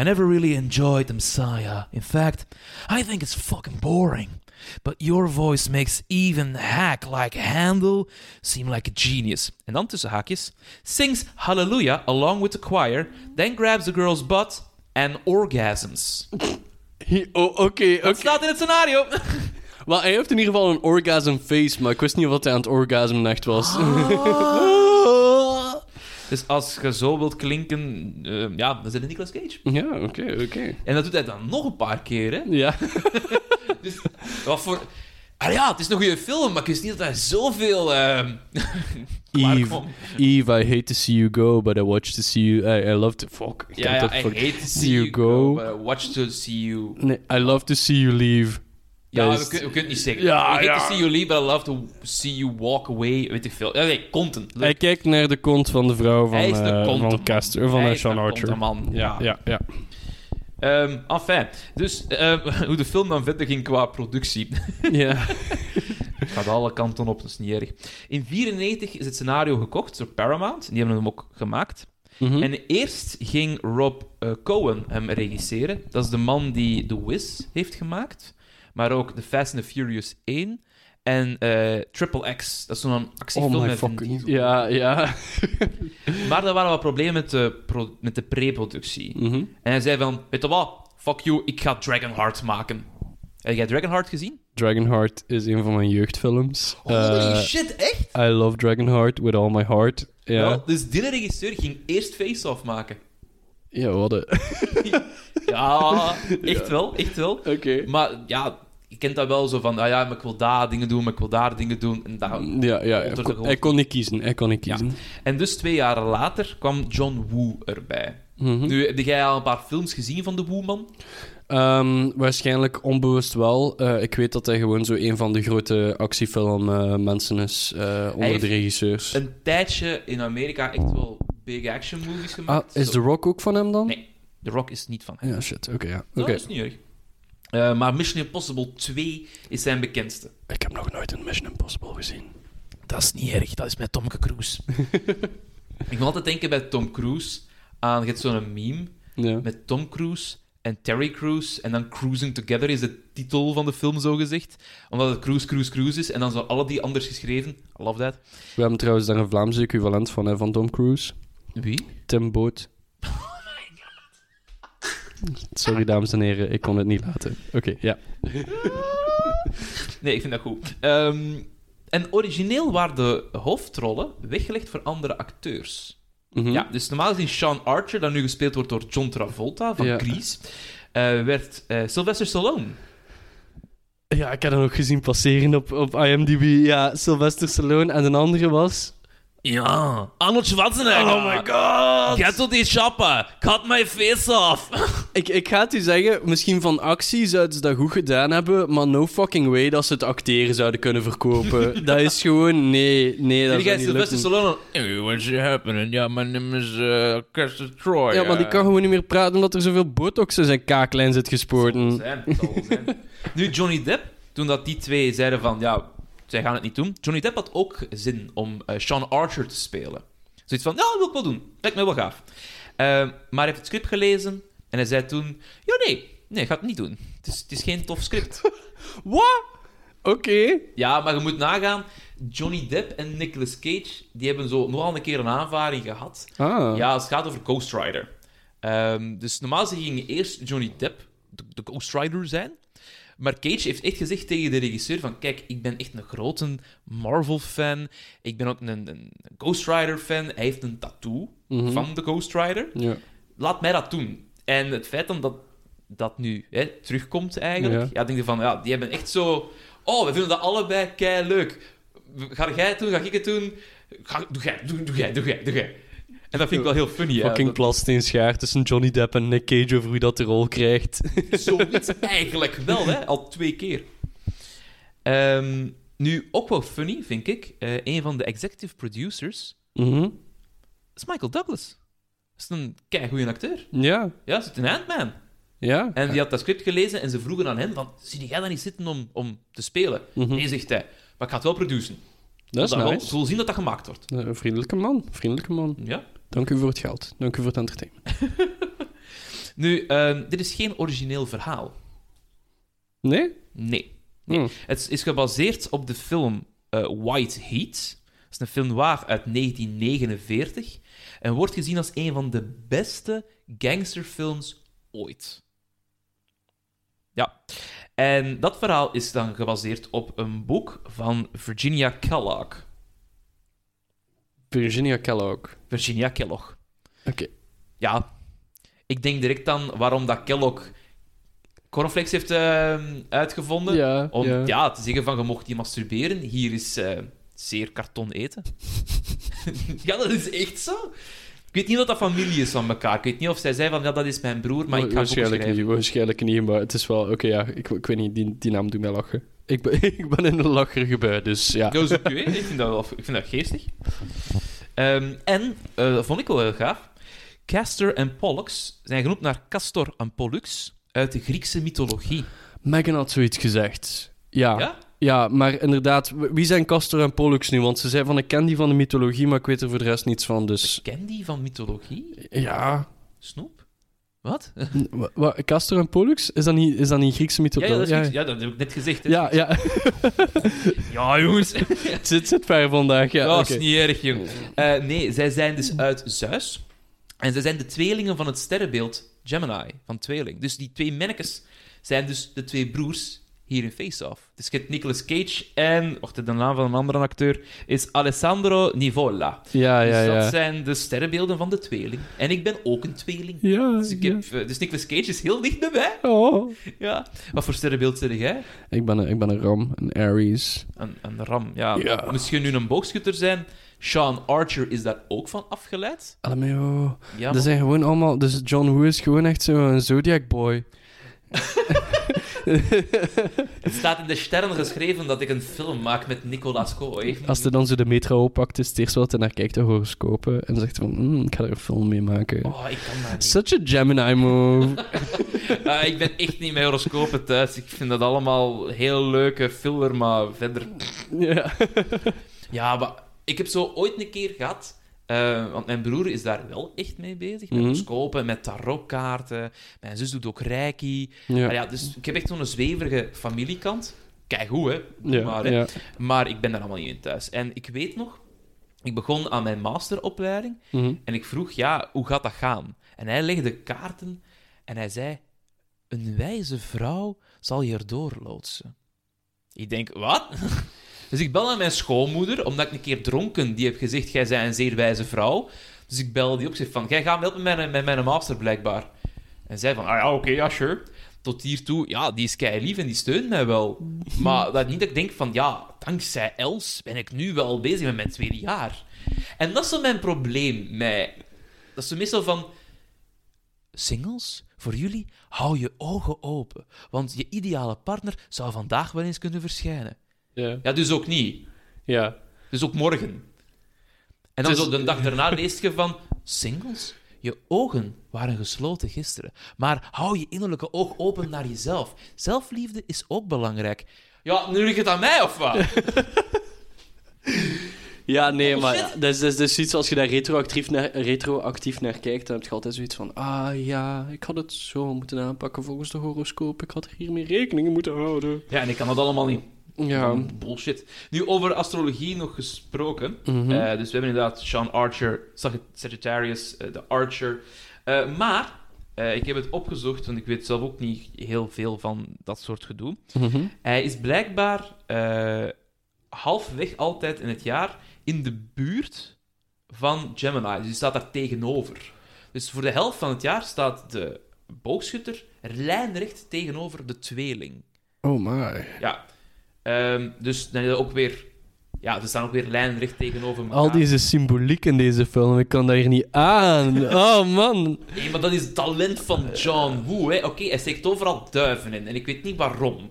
S2: I never really enjoyed the Messiah. In fact, I think it's fucking boring. But your voice makes even hack like Handel seem like a genius. En dan tussen haakjes. Sings Hallelujah along with the choir, then grabs the girl's butt and orgasms.
S3: Oh, oké, oké.
S2: Dat staat in het scenario.
S3: Wel, hij heeft in ieder geval een orgasm face, maar ik wist niet of hij aan het orgasmen echt was.
S2: Dus als je zo wilt klinken, eh, ja, dan zit het Nicolas Cage.
S3: ja, oké, oké.
S2: En dat doet hij dan nog een paar keer, hè.
S3: Ja.
S2: Dus wat voor... Ah ja, het is een goede film, maar ik wist niet dat hij zoveel... klaar
S3: Eve. Eve, I hate to see you go, but I watch to see you... I, I love to... Fuck. ik
S2: Ja, I
S3: fuck-
S2: hate to see you go, but I watch to see you...
S3: Nee, I love to see you leave.
S2: Ja, we, kunnen het niet zeggen.
S3: Ja,
S2: I hate
S3: ja.
S2: to see you leave, but I love to see you walk away. Weet ik veel. Ja, nee, content.
S3: Hij kijkt naar de kont van de vrouw van,
S2: Hij is de
S3: eh, van, van eh, Sean
S2: de
S3: Archer.
S2: konterman,
S3: Ja, ja, ja.
S2: Ehm, enfin, dus ehm, hoe de film dan verder ging qua productie.
S3: ja.
S2: Het gaat alle kanten op, dat is niet erg. In 1994 is het scenario gekocht door Paramount. Die hebben hem ook gemaakt.
S3: Mhm.
S2: En eerst ging Rob eh, Cohen hem regisseren. Dat is de man die The Wiz heeft gemaakt. Maar ook The Fast and the Furious 1. En eh, Triple X. Dat is zo'n actiefilm
S3: Oh my
S2: met
S3: fucking...
S2: Diesel.
S3: Ja, ja.
S2: Maar er waren wat problemen met de, pro- met de pre-productie.
S3: Mhm.
S2: En hij zei van, weet je wat? Fuck you, ik ga Dragonheart maken. Heb jij Dragonheart gezien?
S3: Dragonheart is een van mijn jeugdfilms.
S2: Holy
S3: Eh,
S2: shit, echt?
S3: I love Dragonheart with all my heart. Ja,
S2: dus die regisseur ging eerst Face-Off maken.
S3: ja wat een-
S2: Ja, echt wel, echt wel.
S3: Oké.
S2: Maar ja, je kent dat wel zo van, ah ja, maar ik wil daar dingen doen, maar ik wil daar dingen doen. En, daar...
S3: Ja, ja,
S2: grond.
S3: Hij kon niet kiezen. Hij kon niet
S2: Ja.
S3: kiezen.
S2: en dus twee jaar later kwam John Woo erbij.
S3: Mhm.
S2: Nu, heb jij al een paar films gezien van de Woo-man?
S3: Ehm, waarschijnlijk onbewust wel. Eh, ik weet dat hij gewoon zo een van de grote actiefilm-mensen is eh, onder de regisseurs.
S2: Een tijdje in Amerika echt wel big action movies
S3: Ah,
S2: gemaakt.
S3: is
S2: Zo-
S3: The Rock ook van hem dan?
S2: Nee, The Rock is niet van hem.
S3: Ja, shit. Oké, ja.
S2: Dat
S3: Oké.
S2: is niet erg. Eh, maar Mission Impossible 2 is zijn bekendste.
S3: Ik heb nog nooit een Mission Impossible gezien.
S2: Dat is niet erg, dat is met Tom Cruise. ik moet altijd denken bij Tom Cruise aan, je hebt zo'n meme
S3: Ja.
S2: met Tom Cruise en Terry Crews en dan Cruising Together is de titel van de film, zo gezegd. Omdat het Cruise, Cruise, Cruise is en dan zo alle die anders geschreven. I love that.
S3: We hebben trouwens daar een Vlaamse equivalent van, hè, van Tom Cruise.
S2: Wie?
S3: Tim Boot. Sorry, dames en heren. Ik kon het niet laten. Oké, ja.
S2: Nee, ik vind dat goed. Ehm, en origineel waren de hoofdrollen weggelegd voor andere acteurs.
S3: Mhm.
S2: Ja, dus normaal gezien Sean Archer, dat nu gespeeld wordt door John Travolta van
S3: Ja.
S2: Grease, eh, werd eh, Sylvester Stallone.
S3: Ja, ik heb dat nog gezien passeren op, op IMDb. Ja, Sylvester Stallone. En de andere was...
S2: Ja, Arnold Schwarzenegger.
S3: Oh my god!
S2: Get to the chopper, cut my face off.
S3: Ik, ik ga het u zeggen, misschien van actie zouden ze dat goed gedaan hebben, maar no fucking way dat ze het acteren zouden kunnen verkopen. dat is gewoon, nee, nee, dat
S2: gaat
S3: niet
S2: Sylvester
S3: lukken.
S2: Stallone... Hey, what's happening? Ja, my name is uh, Caster Troy.
S3: Ja, maar die kan gewoon niet meer praten omdat er zoveel botox in zijn kaaklijn zit gespoten.
S2: Zijn, het zal wel zijn. nu, Johnny Depp, toen dat die twee zeiden van... Ja, zij gaan het niet doen. Johnny Depp had ook zin om eh, Sean Archer te spelen. Zoiets van, ja, dat wil ik wel doen. Lijkt mij wel gaaf. Eh, maar hij heeft het script gelezen en hij zei toen... Ja, nee, nee, ik ga het niet doen. Het is, het is geen tof script.
S3: Wat? Oké.
S2: Ja, maar je moet nagaan. Johnny Depp en Nicolas Cage, die hebben zo nogal een keer een aanvaring gehad.
S3: Ah.
S2: Ja, het gaat over Ghost Rider. Ehm, dus normaal ze gingen eerst Johnny Depp de, de Ghost Rider zijn. Maar Cage heeft echt gezegd tegen de regisseur van... Kijk, ik ben echt een grote Marvel-fan. Ik ben ook een, een Ghost Rider-fan. Hij heeft een tattoo
S3: Mhm.
S2: van de Ghost Rider.
S3: Ja.
S2: Laat mij dat doen. En het feit dan dat dat nu hè, terugkomt eigenlijk...
S3: Ja.
S2: Ja. denk je van... Ja, die hebben echt zo... Oh, we vinden dat allebei kei leuk. Ga jij het doen? Ga ik het doen? Ga, doe jij, doe, doe jij, doe jij, doe jij. En dat vind ik wel heel funny. hè.
S3: Fucking
S2: Dat-
S3: plassteen schaar tussen Johnny Depp en Nick Cage over wie dat de rol krijgt.
S2: Zoiets eigenlijk wel, hè? Al twee keer. Ehm, nu, ook wel funny, vind ik. eh, een van de executive producers
S3: Mhm.
S2: is Michael Douglas. Dat is een keigoeie acteur.
S3: Ja,
S2: Ja, zit in Ant-Man.
S3: ja.
S2: En die had dat script gelezen en ze vroegen aan hem van... Zie jij daar niet zitten om, om te spelen?
S3: Mhm.
S2: Nee, zegt hij. Maar ik ga het wel produceren.
S3: Dat is nice.
S2: Willen zien dat dat gemaakt wordt.
S3: Een vriendelijke man, vriendelijke man.
S2: Ja.
S3: Dank u voor het geld. Dank u voor het entertainment.
S2: Nu, ehm, dit is geen origineel verhaal.
S3: Nee?
S2: Nee.
S3: Hm.
S2: Het is gebaseerd op de film eh, White Heat. Dat is een film noir uit 1949 en wordt gezien als een van de beste gangsterfilms ooit. Ja. En dat verhaal is dan gebaseerd op een boek van Virginia Kellogg.
S3: Virginia Kellogg.
S2: Virginia Kellogg.
S3: Oké.
S2: Ja, ik denk direct dan waarom dat Kellogg cornflakes heeft eh, uitgevonden.
S3: Ja,
S2: Om
S3: ja.
S2: ja. te zeggen van, je mocht niet masturberen. Hier is eh, zeer karton eten. ja, dat is echt zo. Ik weet niet of dat familie is van elkaar. Ik weet niet of zij zei van, ja, dat is mijn broer, maar ik ga het
S3: waarschijnlijk niet, waarschijnlijk niet, maar het is wel... Oké, ja, ik, ik weet niet, die, die naam doet mij lachen. Ik ben, ik ben in een lacherige bui, dus ja.
S2: Is oké, ik, vind dat wel, ik vind dat geestig. Ehm, en, eh, dat vond ik wel heel gaaf, Castor en Pollux zijn genoemd naar Castor en Pollux uit de Griekse mythologie.
S3: Megan had zoiets gezegd. Ja.
S2: Ja?
S3: Ja, maar inderdaad, wie zijn Castor en Pollux nu? Want ze zei van, ik ken die van de mythologie, maar ik weet er voor de rest niets van, dus...
S2: Ken die van mythologie?
S3: Ja...
S2: Snoep? Wat?
S3: Wa- wa- Castor en Pollux? Is dat niet, is dat niet Griekse mythologie?
S2: ja, dat, is Grieks. ja, dat heb ik net gezegd. hè.
S3: ja, ja.
S2: Ja, jongens.
S3: het zit, zit ver vandaag, ja.
S2: dat is niet erg, jong. Eh, nee, zij zijn dus uit Zeus. En zij zijn de tweelingen van het sterrenbeeld Gemini, van tweeling. Dus die twee mannetjes zijn dus de twee broers hier in Face Off. Dus je hebt Nicolas Cage en... Wacht, de naam van een andere acteur is Alessandro Nivola.
S3: Ja, ja,
S2: dus dat
S3: ja.
S2: zijn de sterrenbeelden van de tweeling. En ik ben ook een tweeling.
S3: Ja,
S2: Dus, ik
S3: ja.
S2: heb, eh, dus Nicolas Cage is heel dicht bij mij.
S3: Oh.
S2: Ja. Wat voor sterrenbeeld zeg jij?
S3: Ik ben, een, ik ben een ram, een Aries.
S2: Een, een ram, ja. Je nu een boogschutter zijn? Sean Archer is daar ook van afgeleid.
S3: Allemeo.
S2: Ja,
S3: Dat zijn gewoon allemaal... Dus John Woo is gewoon echt zo'n Zodiac boy.
S2: Het staat in de sterren geschreven dat ik een film maak met Nicolas Coy.
S3: Als hij dan zo de metro oppakt, is het eerst wat hij naar kijkt, de horoscopen. En zegt van, "Hmm, ik ga er een film mee maken.
S2: Oh, ik kan dat niet.
S3: Such a Gemini move.
S2: Ah, ik ben echt niet met horoscopen thuis. Ik vind dat allemaal heel leuke filler, maar verder...
S3: ja.
S2: Ja, maar ik heb zo ooit een keer gehad... eh, want mijn broer is daar wel echt mee bezig. Met
S3: Mhm.
S2: horoscopen, met tarotkaarten. Mijn zus doet ook reiki.
S3: Ja.
S2: Dus ik heb echt zo'n zweverige familiekant. Kijk hoe, hè.
S3: Ja,
S2: maar, hè.
S3: ja.
S2: maar ik ben daar allemaal niet in thuis. En ik weet nog... Ik begon aan mijn masteropleiding.
S3: Mhm.
S2: En ik vroeg, ja, hoe gaat dat gaan? En hij legde kaarten en hij zei: Een wijze vrouw zal je erdoor loodsen. Ik denk, wat? Dus ik bel aan mijn schoonmoeder, omdat ik een keer dronken, die heb gezegd: Jij bent een zeer wijze vrouw. Dus ik bel die op, zeg van: Jij gaat me helpen met mijn, met mijn master, blijkbaar. En zij van: Ah ja, oké, ja, sure. Tot hiertoe, ja, die is kei lief en die steunt mij wel. Maar dat niet dat ik denk van: Ja, dankzij Els ben ik nu wel bezig met mijn tweede jaar. En dat is zo mijn probleem met... Dat is meestal van... Singles? Voor jullie, hou je ogen open, want je ideale partner zou vandaag wel eens kunnen verschijnen.
S3: Ja.
S2: Ja, dus ook niet.
S3: ja.
S2: Dus ook morgen. En dan
S3: is-
S2: zo de dag daarna leest je van... Singles? Je ogen waren gesloten gisteren. Maar hou je innerlijke oog open naar jezelf. Zelfliefde is ook belangrijk. Ja, nu ligt het aan mij, of wat?
S3: Ja, nee,
S2: Oh,
S3: maar dat, is, dat, is, dat is iets als je daar retroactief naar, retroactief naar kijkt, dan heb je altijd zoiets van: ah ja, ik had het zo moeten aanpakken volgens de horoscoop. Ik had er hiermee rekening moeten houden.
S2: Ja, en ik kan dat allemaal niet.
S3: Ja.
S2: Bullshit. Nu, over astrologie nog gesproken.
S3: Mhm.
S2: Eh, dus we hebben inderdaad Sean Archer, Sag- Sagittarius, eh, de Archer. Eh, maar, ik heb het opgezocht, want ik weet zelf ook niet heel veel van dat soort gedoe.
S3: Mhm.
S2: Hij is blijkbaar halfweg altijd in het jaar in de buurt van Gemini. Dus die staat daar tegenover. Dus voor de helft van het jaar staat de boogschutter lijnrecht tegenover de tweeling.
S3: Oh my.
S2: Ja. Ehm, dus dan ook weer... Ja, ze staan ook weer lijnrecht tegenover elkaar.
S3: Al deze symboliek in deze film, ik kan daar niet aan. Oh man.
S2: Nee, maar dat is het talent van John Woo. hè. Oké, hij steekt overal duiven in. En ik weet niet waarom.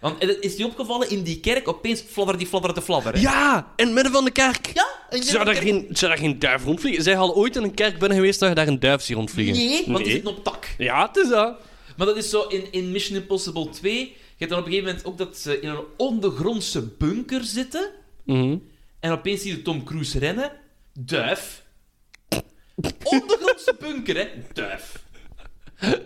S2: Want het is die opgevallen in die kerk opeens fladder die fladder de fladder. hè?
S3: Ja, in het midden van de kerk.
S2: Ja?
S3: Zou daar, geen, zou daar geen duif rondvliegen? Zij al ooit in een kerk binnen geweest dat je daar een duif ziet rondvliegen?
S2: Nee, want die zit op tak.
S3: Ja, het is dat.
S2: Maar dat is zo in, in Mission Impossible 2. Je hebt dan op een gegeven moment ook dat ze in een ondergrondse bunker zitten.
S3: Mhm.
S2: En opeens zie je Tom Cruise rennen. Duif. Ondergrondse bunker, hè? Duif.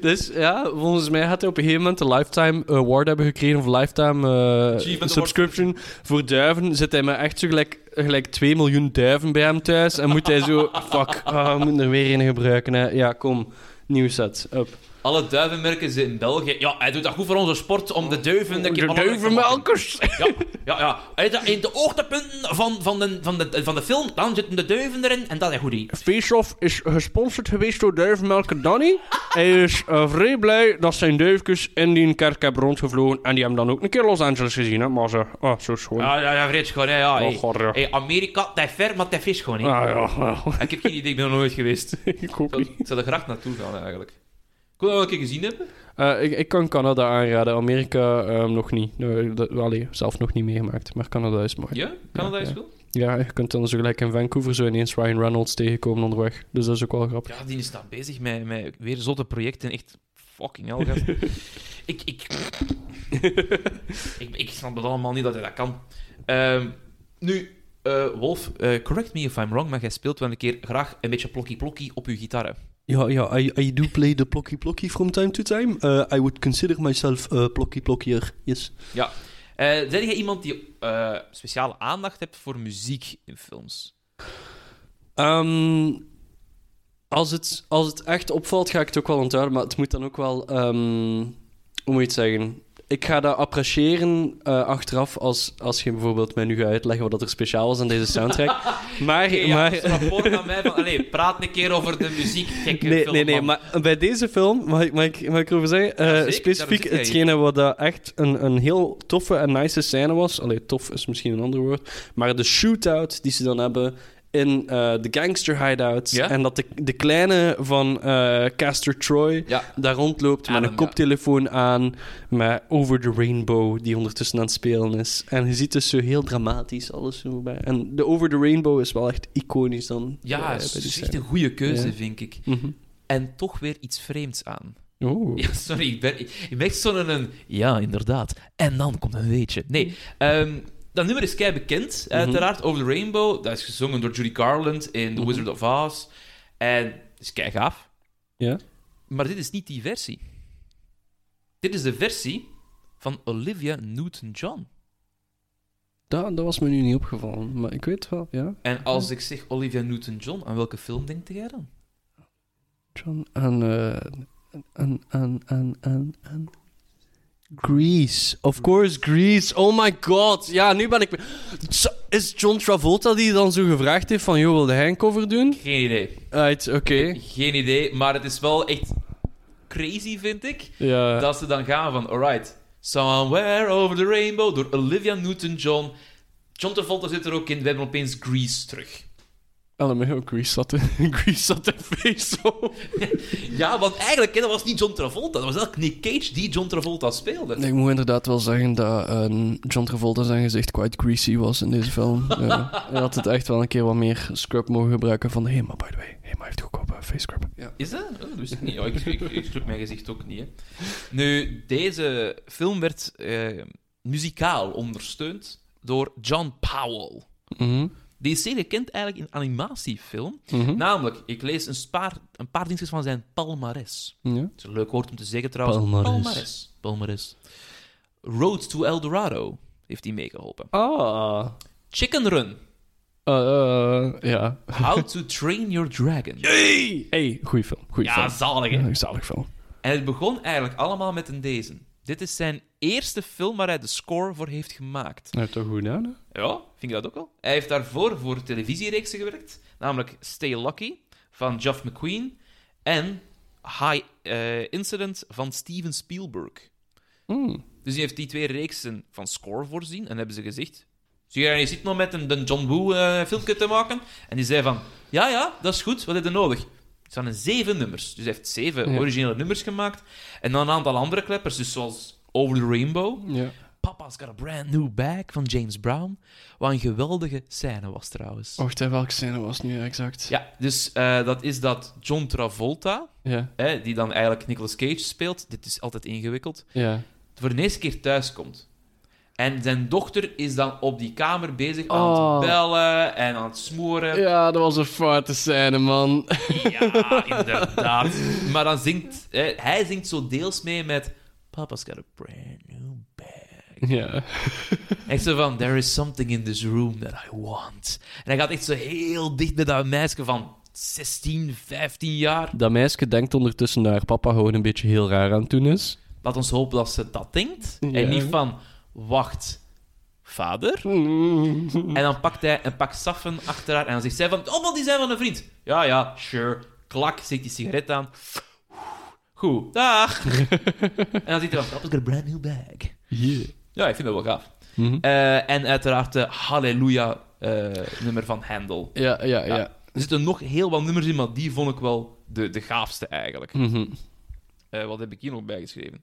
S3: Dus ja, volgens mij had hij op een gegeven moment een Lifetime Award hebben gekregen, of Lifetime eh, subscription voor duiven. Zit hij met echt zo gelijk, gelijk 2 miljoen duiven bij hem thuis en moet hij zo, fuck, ah, we moeten er weer een gebruiken. Hè. Ja, kom, nieuw set, up.
S2: Alle duivenmerken zijn in België. Ja, hij doet dat goed voor onze sport om de duiven... een keer
S3: De
S2: maken.
S3: duivenmelkers.
S2: Ja, ja, ja. De- In de hoogtepunten van, van, de, van, de, van de film, dan zitten de duiven erin en dat is goed.
S3: Face-Off is gesponsord geweest door duivenmelker Danny. Hij is eh, vrij blij dat zijn duifjes in die kerk hebben rondgevlogen. En die hebben dan ook een keer Los Angeles gezien, hè. Maar ze, oh, zo schoon.
S2: Ja, ja, ja, gewoon, hè, ja.
S3: Oh,
S2: hey.
S3: god, ja.
S2: Hey, Amerika, dat is ver, maar dat is gewoon, hè.
S3: Ah, ja, ja.
S2: Ik heb geen idee, ik ben er nooit geweest. Ik zou,
S3: niet.
S2: ik zou er graag naartoe gaan, eigenlijk. Ik wil dat wel een keer gezien hebben.
S3: Eh, ik, ik kan Canada aanraden, Amerika ehm, nog niet. Dat, allee, zelf nog niet meegemaakt, maar Canada is mooi.
S2: Ja? Canada
S3: Ja,
S2: is
S3: ja.
S2: wel?
S3: Ja, je kunt dan zo gelijk in Vancouver zo ineens Ryan Reynolds tegenkomen onderweg. Dus dat is ook wel grappig.
S2: Ja, die is daar bezig met, met weer zotte projecten. Echt fucking hell, gast. ik, ik, ik, ik snap het allemaal niet dat hij dat kan. Ehm, nu, eh, Wolf, eh, correct me if I'm wrong, maar jij speelt wel een keer graag een beetje plokkie-plokkie op je gitaar.
S4: Ja, ja, I, I do play the plocky plocky from time to time. Uh, I would consider myself a plocky plockier, yes.
S2: Ja. Ben jij iemand die eh, speciale aandacht hebt voor muziek in films?
S3: Ehm, als, het, als het echt opvalt, ga ik het ook wel onthouden. Maar het moet dan ook wel... ehm, hoe moet je het zeggen? Ik ga dat appreciëren eh, achteraf als, als je bijvoorbeeld mij nu gaat uitleggen wat er speciaal was aan deze soundtrack. maar...
S2: Ja,
S3: maar
S2: rapport aan mij van... Allee, praat een keer over de muziek. Gekke
S3: Nee,
S2: film,
S3: nee, nee,
S2: man.
S3: maar bij deze film, mag ik, mag ik, mag ik erover zeggen, eh,
S2: Ja,
S3: specifiek hetgene wat dat echt een, een heel toffe en nice scène was. Allee, tof is misschien een ander woord. Maar de shootout die ze dan hebben in eh, de gangster hideouts. En dat de, de kleine van eh, Castor Troy
S2: Ja.
S3: daar rondloopt met een
S2: ja.
S3: koptelefoon aan, met Over the Rainbow die ondertussen aan het spelen is. En je ziet dus zo heel dramatisch alles zo bij. En de Over the Rainbow is wel echt iconisch dan.
S2: Ja,
S3: eh,
S2: het is
S3: bij die
S2: echt een goede keuze,
S3: Ja.
S2: vind ik.
S3: Mhm.
S2: En toch weer iets vreemds aan.
S3: Oeh.
S2: Ja, sorry, ik ben, ik ben echt zo'n... Een, ja, inderdaad. En dan komt een weetje. Nee, ehm, dat nummer is kei bekend, uiteraard. Over the Rainbow. Dat is gezongen door Judy Garland in The
S3: Mhm.
S2: Wizard of Oz. En het is kei gaaf.
S3: Ja?
S2: Maar dit is niet die versie. Dit is de versie van Olivia Newton-John.
S3: Dat, dat was me nu niet opgevallen, maar ik weet wel, ja.
S2: En als ik zeg Olivia Newton-John, aan welke film denkt jij dan?
S3: John en, eh en, en, en, en, en... Grease. Of course, Grease. Oh my god. Ja, nu ben ik... Is John Travolta die dan zo gevraagd heeft van... Joh, wilde hij een cover doen?
S2: Geen idee.
S3: Right, oké.
S2: Geen idee, maar het is wel echt crazy, vind ik.
S3: Ja.
S2: Dat ze dan gaan van, alright, Somewhere Over the Rainbow door Olivia Newton-John. John Travolta zit er ook in, we hebben opeens Grease terug.
S3: LMAO, Grease zat in, Grease zat in face op.
S2: Ja, want eigenlijk, hè, dat was niet John Travolta. Dat was eigenlijk Nick Cage die John Travolta speelde.
S3: Ik moet inderdaad wel zeggen dat eh, John Travolta zijn gezicht quite greasy was in deze film. Ja. Hij had het echt wel een keer wat meer scrub mogen gebruiken van... Hé, hey, maar by the way, hey, maar hij heeft goedkope face scrub. Ja.
S2: Is dat? Oh, dat wist ik niet. Ja, ik, ik, ik scrub mijn gezicht ook niet. Hè. Nu, deze film werd eh, muzikaal ondersteund door John Powell.
S3: Mhm,
S2: Die is zeer gekend eigenlijk in animatiefilm.
S3: mhm.
S2: Namelijk, ik lees een, spaar, een paar dingetjes van zijn palmares.
S3: Ja.
S2: Dat is een leuk woord om te zeggen trouwens.
S4: Palmares.
S2: Palmares. Palmares. Road to El Dorado heeft hij meegeholpen.
S3: Ah.
S2: Chicken Run.
S3: Eh, eh, ja.
S2: How to Train Your Dragon.
S3: Hey! Hey, goeie film. Goeie
S2: Ja,
S3: film.
S2: zalig hè.
S3: Ja, zalig film.
S2: En het begon eigenlijk allemaal met een deze. Dit is zijn eerste film waar hij de score voor heeft gemaakt.
S3: Hij heeft toch goed gedaan, hè?
S2: Ja, vind je dat ook al? Hij heeft daarvoor voor televisiereeksen gewerkt, namelijk Stay Lucky van Geoff McQueen en High eh, Incident van Steven Spielberg.
S3: Mm.
S2: Dus hij heeft die twee reeksen van score voorzien en hebben ze gezegd... Zie je, je zit nog met een, een John Woo eh, filmpje te maken. En die zei van, ja, ja, dat is goed, wat heb je nodig? Het zijn zeven nummers. Dus hij heeft zeven
S3: Ja.
S2: originele nummers gemaakt. En dan een aantal andere kleppers, dus zoals Over the Rainbow.
S3: Ja.
S2: Papa's Got a Brand New Bag van James Brown. Wat een geweldige scène was trouwens.
S3: Wacht, welke scène was het nu exact?
S2: Ja, dus eh, dat is dat John Travolta,
S3: Ja.
S2: hè, die dan eigenlijk Nicolas Cage speelt, dit is altijd ingewikkeld,
S3: Ja.
S2: voor de eerste keer thuis komt. En zijn dochter is dan op die kamer bezig aan
S3: Oh.
S2: het bellen en aan het smoren.
S3: Ja, dat was een foute scène, man.
S2: Ja, inderdaad. Maar dan zingt... Hè, hij zingt zo deels mee met... Papa's got a brand new bag.
S3: Ja.
S2: Echt zo van... There is something in this room that I want. En hij gaat echt zo heel dicht bij dat meisje van 16, 15 jaar.
S3: Dat meisje denkt ondertussen dat haar papa gewoon een beetje heel raar aan het doen is.
S2: Laat ons hopen dat ze dat denkt.
S3: Ja.
S2: En niet van... Wacht, vader? En dan pakt hij een pak saffen achter haar en dan zegt zij van... Oh, maar die zijn van een vriend. Ja, ja, sure. Klak, steekt die sigaret aan. Goed, dag. en dan zit hij van... Papa's got a brand new bag.
S3: Yeah.
S2: Ja, ik vind dat wel gaaf.
S3: Mhm.
S2: Eh, en uiteraard de Halleluja eh, nummer van Handel.
S3: Ja, ja, ja.
S2: Er zitten nog heel wat nummers in, maar die vond ik wel de, de gaafste eigenlijk.
S3: Mhm.
S2: Eh, wat heb ik hier nog bijgeschreven?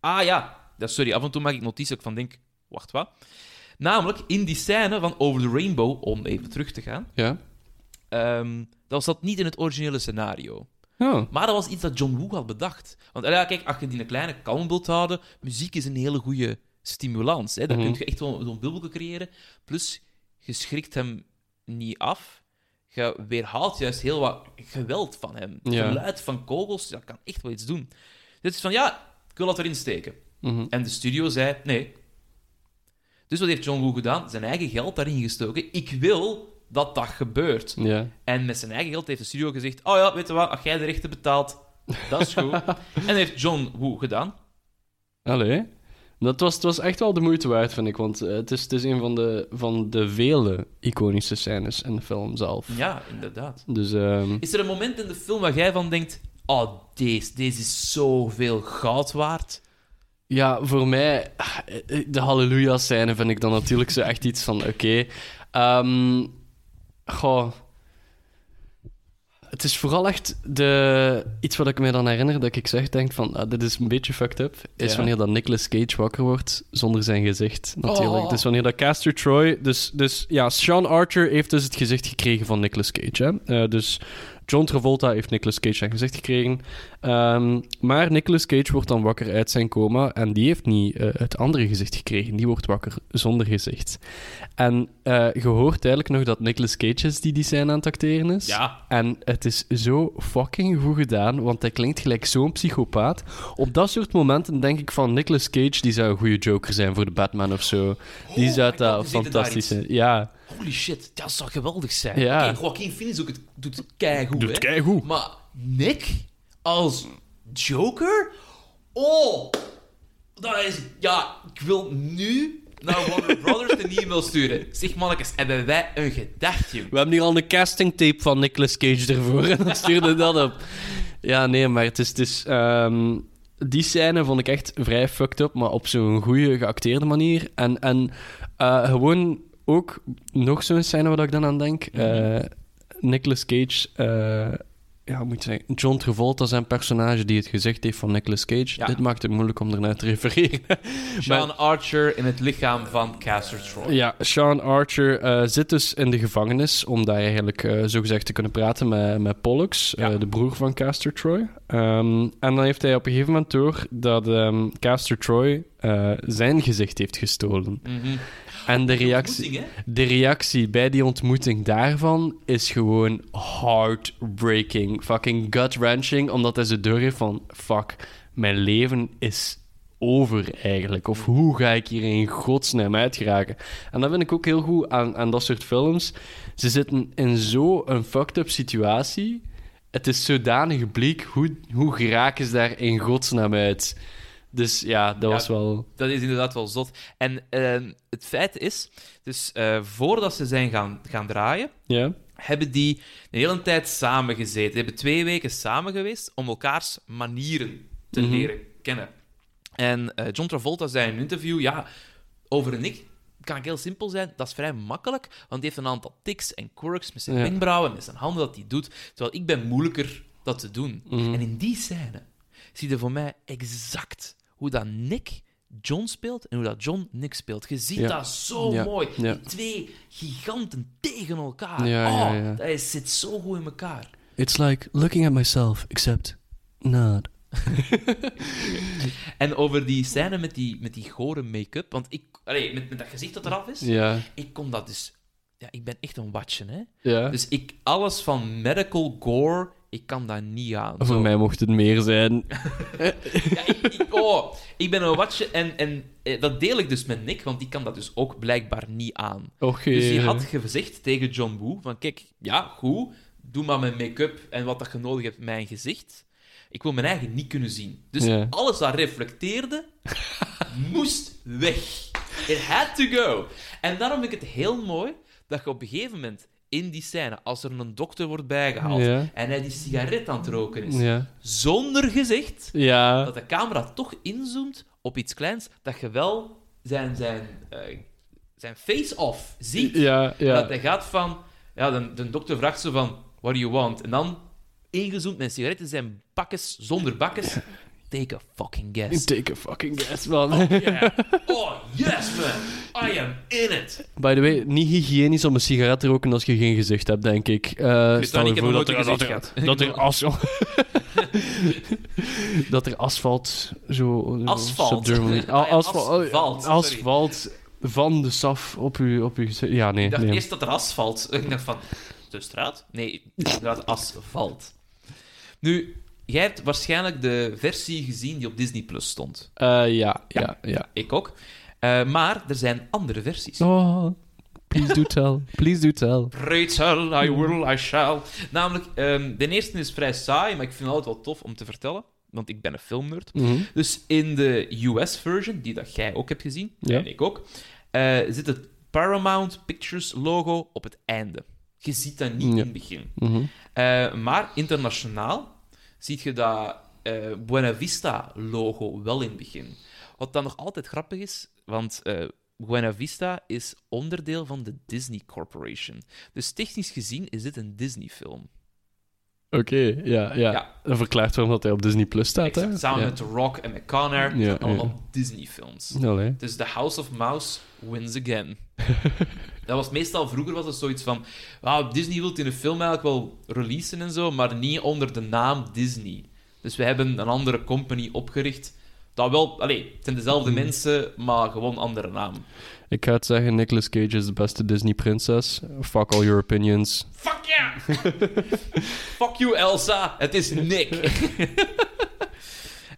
S2: Ah ja, dat, sorry, af en toe maak ik notities dat ik van denk, wacht wat? Namelijk, in die scène van Over the Rainbow, om even terug te gaan,
S3: Ja.
S2: ehm, dat zat niet in het originele scenario.
S3: Oh.
S2: Maar dat was iets dat John Woo had bedacht. Want ja, kijk, als je die een kleine kalm wilt houden, muziek is een hele goede stimulans. Hè? Dan
S3: Mhm.
S2: kun je echt wel zo'n bubbelje creëren. Plus, je schrikt hem niet af. Je weerhaalt juist heel wat geweld van hem. Het
S3: Ja.
S2: geluid van kogels, dat kan echt wel iets doen. Dit is van, ja, ik wil dat erin steken.
S3: Mhm.
S2: En de studio zei, nee. Dus wat heeft John Woo gedaan? Zijn eigen geld daarin gestoken. Ik wil dat dat gebeurt.
S3: Ja.
S2: En met zijn eigen geld heeft de studio gezegd: Oh ja, weet je wat, als jij de rechten betaalt, dat is goed. en dat heeft John Woo gedaan.
S3: Allee. Dat was, het was echt wel de moeite waard, vind ik. Want eh, het, is, het is een van de, van de vele iconische scènes in de film zelf.
S2: Ja, inderdaad.
S3: Dus ehm,
S2: Is er een moment in de film waar jij van denkt: Oh, deze, deze is zoveel goud waard?
S3: Ja, voor mij, de Halleluja-scène vind ik dan natuurlijk zo echt iets van: oké. ehm, goh. Het is vooral echt de, iets wat ik me dan herinner dat ik zeg, denk van, ah, dit is een beetje fucked up, is
S2: Ja.
S3: wanneer dat Nicolas Cage wakker wordt zonder zijn gezicht, natuurlijk.
S2: Oh.
S3: Dus wanneer dat Castor Troy... Dus, dus ja, Sean Archer heeft dus het gezicht gekregen van Nicolas Cage, hè. Eh, dus John Travolta heeft Nicolas Cage zijn gezicht gekregen. Ehm, maar Nicolas Cage wordt dan wakker uit zijn coma en die heeft niet eh, het andere gezicht gekregen. Die wordt wakker zonder gezicht. En eh, je hoort eigenlijk nog dat Nicolas Cage is die die scène aan het acteren is.
S2: Ja.
S3: En het is zo fucking goed gedaan, want hij klinkt gelijk zo'n psychopaat. Op dat soort momenten denk ik van Nicolas Cage, die zou een goede Joker zijn voor de Batman of zo. Die zou dat fantastisch zijn. Ja,
S2: Holy shit, dat zou geweldig zijn.
S3: Ja.
S2: Oké, Joaquin Phoenix ook het, doet het keigoed,
S3: doet het keigoed.
S2: Maar Nick als Joker? Oh, dat is... Ja, ik wil nu naar Warner Brothers een e-mail sturen. Zeg, mannetjes, hebben wij een gedacht, joh?
S3: We hebben hier al een casting tape van Nicolas Cage ervoor en dan stuurde dat op. Ja, nee, maar het is... Het is ehm, die scène vond ik echt vrij fucked up, maar op zo'n goede geacteerde manier. En, en eh, gewoon ook nog zo'n scène waar ik dan aan denk. eh, Nicolas Cage... eh, ja, hoe moet zeggen? John Travolta zijn personage die het gezicht heeft van Nicolas Cage.
S2: Ja.
S3: Dit maakt het moeilijk om ernaar te refereren.
S2: Sean Archer in het lichaam van Caster Troy.
S3: Ja, Sean Archer eh, zit dus in de gevangenis omdat hij eigenlijk eh zogezegd te kunnen praten met, met Pollux,
S2: Ja.
S3: de broer van Caster Troy. Ehm, en dan heeft hij op een gegeven moment door dat ehm, Caster Troy zijn gezicht heeft gestolen.
S2: Mhm.
S3: En de reactie, de reactie bij die ontmoeting daarvan is gewoon heartbreaking, fucking gut-wrenching, omdat hij zo doorheeft van, fuck, mijn leven is over eigenlijk. Of hoe ga ik hier in godsnaam uit geraken? En dat vind ik ook heel goed aan, aan dat soort films. Ze zitten in zo'n fucked-up situatie. Het is zodanig bleek, hoe, hoe geraken ze daar in godsnaam uit? Dus ja, dat
S2: Ja.
S3: was wel...
S2: Dat is inderdaad wel zot. En ehm, het feit is, dus eh, voordat ze zijn gaan, gaan draaien,
S3: Ja?
S2: hebben die een hele tijd samen gezeten. Ze hebben twee weken samen geweest om elkaars manieren te
S3: Mhm.
S2: leren kennen. En eh, John Travolta zei in een interview, ja, over een ik kan ik heel simpel zijn. Dat is vrij makkelijk, want die heeft een aantal tics en quirks met zijn
S3: Ja.
S2: wenkbrauwen, met zijn handen dat hij doet. Terwijl ik ben moeilijker dat te doen.
S3: Mhm.
S2: En in die scène zie je voor mij exact hoe dat Nick John speelt en hoe dat John Nick speelt. Je ziet
S3: Ja.
S2: dat zo
S3: Ja.
S2: mooi. Die twee giganten tegen elkaar. Oh, dat is- zit zo goed in elkaar.
S4: It's like looking at myself, except not.
S2: En over die scène met die, met die gore make-up, want ik, allee, met, met dat gezicht dat eraf is,
S3: Ja.
S2: ik kon dat dus... Ja, ik ben echt een watchen, hè.
S3: Ja.
S2: Dus ik, alles van medical gore, ik kan dat niet aan.
S3: Voor mij mocht het meer zijn.
S2: Ja, ik, ik- oh, ik ben een watcher en, en eh, dat deel ik dus met Nick, want die kan dat dus ook blijkbaar niet aan. Dus die
S3: jee.
S2: had gezegd tegen John Woo van kijk, ja, goed, doe maar mijn make-up en wat dat je nodig hebt, mijn gezicht. Ik wil mijn eigen niet kunnen zien. Dus alles dat reflecteerde, moest weg. It had to go. En daarom vind ik het heel mooi dat je op een gegeven moment in die scène, als er een dokter wordt bijgehaald
S3: Ja.
S2: en hij die sigaret aan het roken is,
S3: Ja.
S2: zonder gezicht,
S3: Ja.
S2: dat de camera toch inzoomt op iets kleins, dat je wel zijn, zijn, eh, zijn face-off ziet. Dat hij gaat van... Ja, de, de dokter vraagt zo van... What do you want? En dan ingezoomd met een sigaret in zijn bakkes, zonder bakkes. Take a fucking guess.
S3: Take a fucking guess, man.
S2: Oh, yeah. Oh, yes, man. I am in it.
S3: By the way, niet hygiënisch om een sigaret te roken als je geen gezicht hebt, denk ik. Eh
S2: Chris,
S3: stel
S2: dan,
S3: je voor dat er, dat, er, dat er asfalt... dat er asfalt zo...
S2: Asfalt. Ah,
S3: asfalt.
S2: asfalt, sorry.
S3: asfalt van de saf op je, op je gezicht. Ja, nee.
S2: Ik dacht
S3: nee.
S2: eerst dat er asfalt... Ik dacht van... De straat? Nee, inderdaad asfalt. Nu, jij hebt waarschijnlijk de versie gezien die op Disney Plus stond.
S3: Eh, ja, ja, ja.
S2: Ik ook. Eh, maar er zijn andere versies.
S3: Oh, please do tell. Please do tell.
S2: Pray tell, I will, I shall. Namelijk, ehm, de eerste is vrij saai, maar ik vind het altijd wel tof om te vertellen. Want ik ben een filmnerd.
S3: Mhm.
S2: Dus in de US-version, die dat jij ook hebt gezien,
S3: Ja.
S2: en ik ook, eh, zit het Paramount Pictures logo op het einde. Je ziet dat niet
S3: Ja.
S2: in het begin.
S3: Mhm.
S2: Maar internationaal zie je dat eh, Buena Vista logo wel in het begin. Wat dan nog altijd grappig is, want eh, Buena Vista is onderdeel van de Disney Corporation. Dus technisch gezien is dit een Disney-film.
S3: Oké, ja, ja,
S2: Ja.
S3: Dat verklaart waarom dat hij op Disney Plus staat, hè?
S2: Samen
S3: ja.
S2: met The Rock en met Connor.
S3: Ja,
S2: allemaal Disney-films. Dus The House of Mouse wins again. dat was meestal, vroeger was het zoiets van... ah, Disney wil in een film eigenlijk wel releasen en zo, maar niet onder de naam Disney. Dus we hebben een andere company opgericht. Dat wel... Allee, het zijn dezelfde
S3: Hmm.
S2: mensen, maar gewoon andere naam.
S3: Ik ga het zeggen, Nicolas Cage is de beste Disney-prinses. Fuck all your opinions.
S2: Fuck yeah! Fuck you, Elsa. Het is Nick.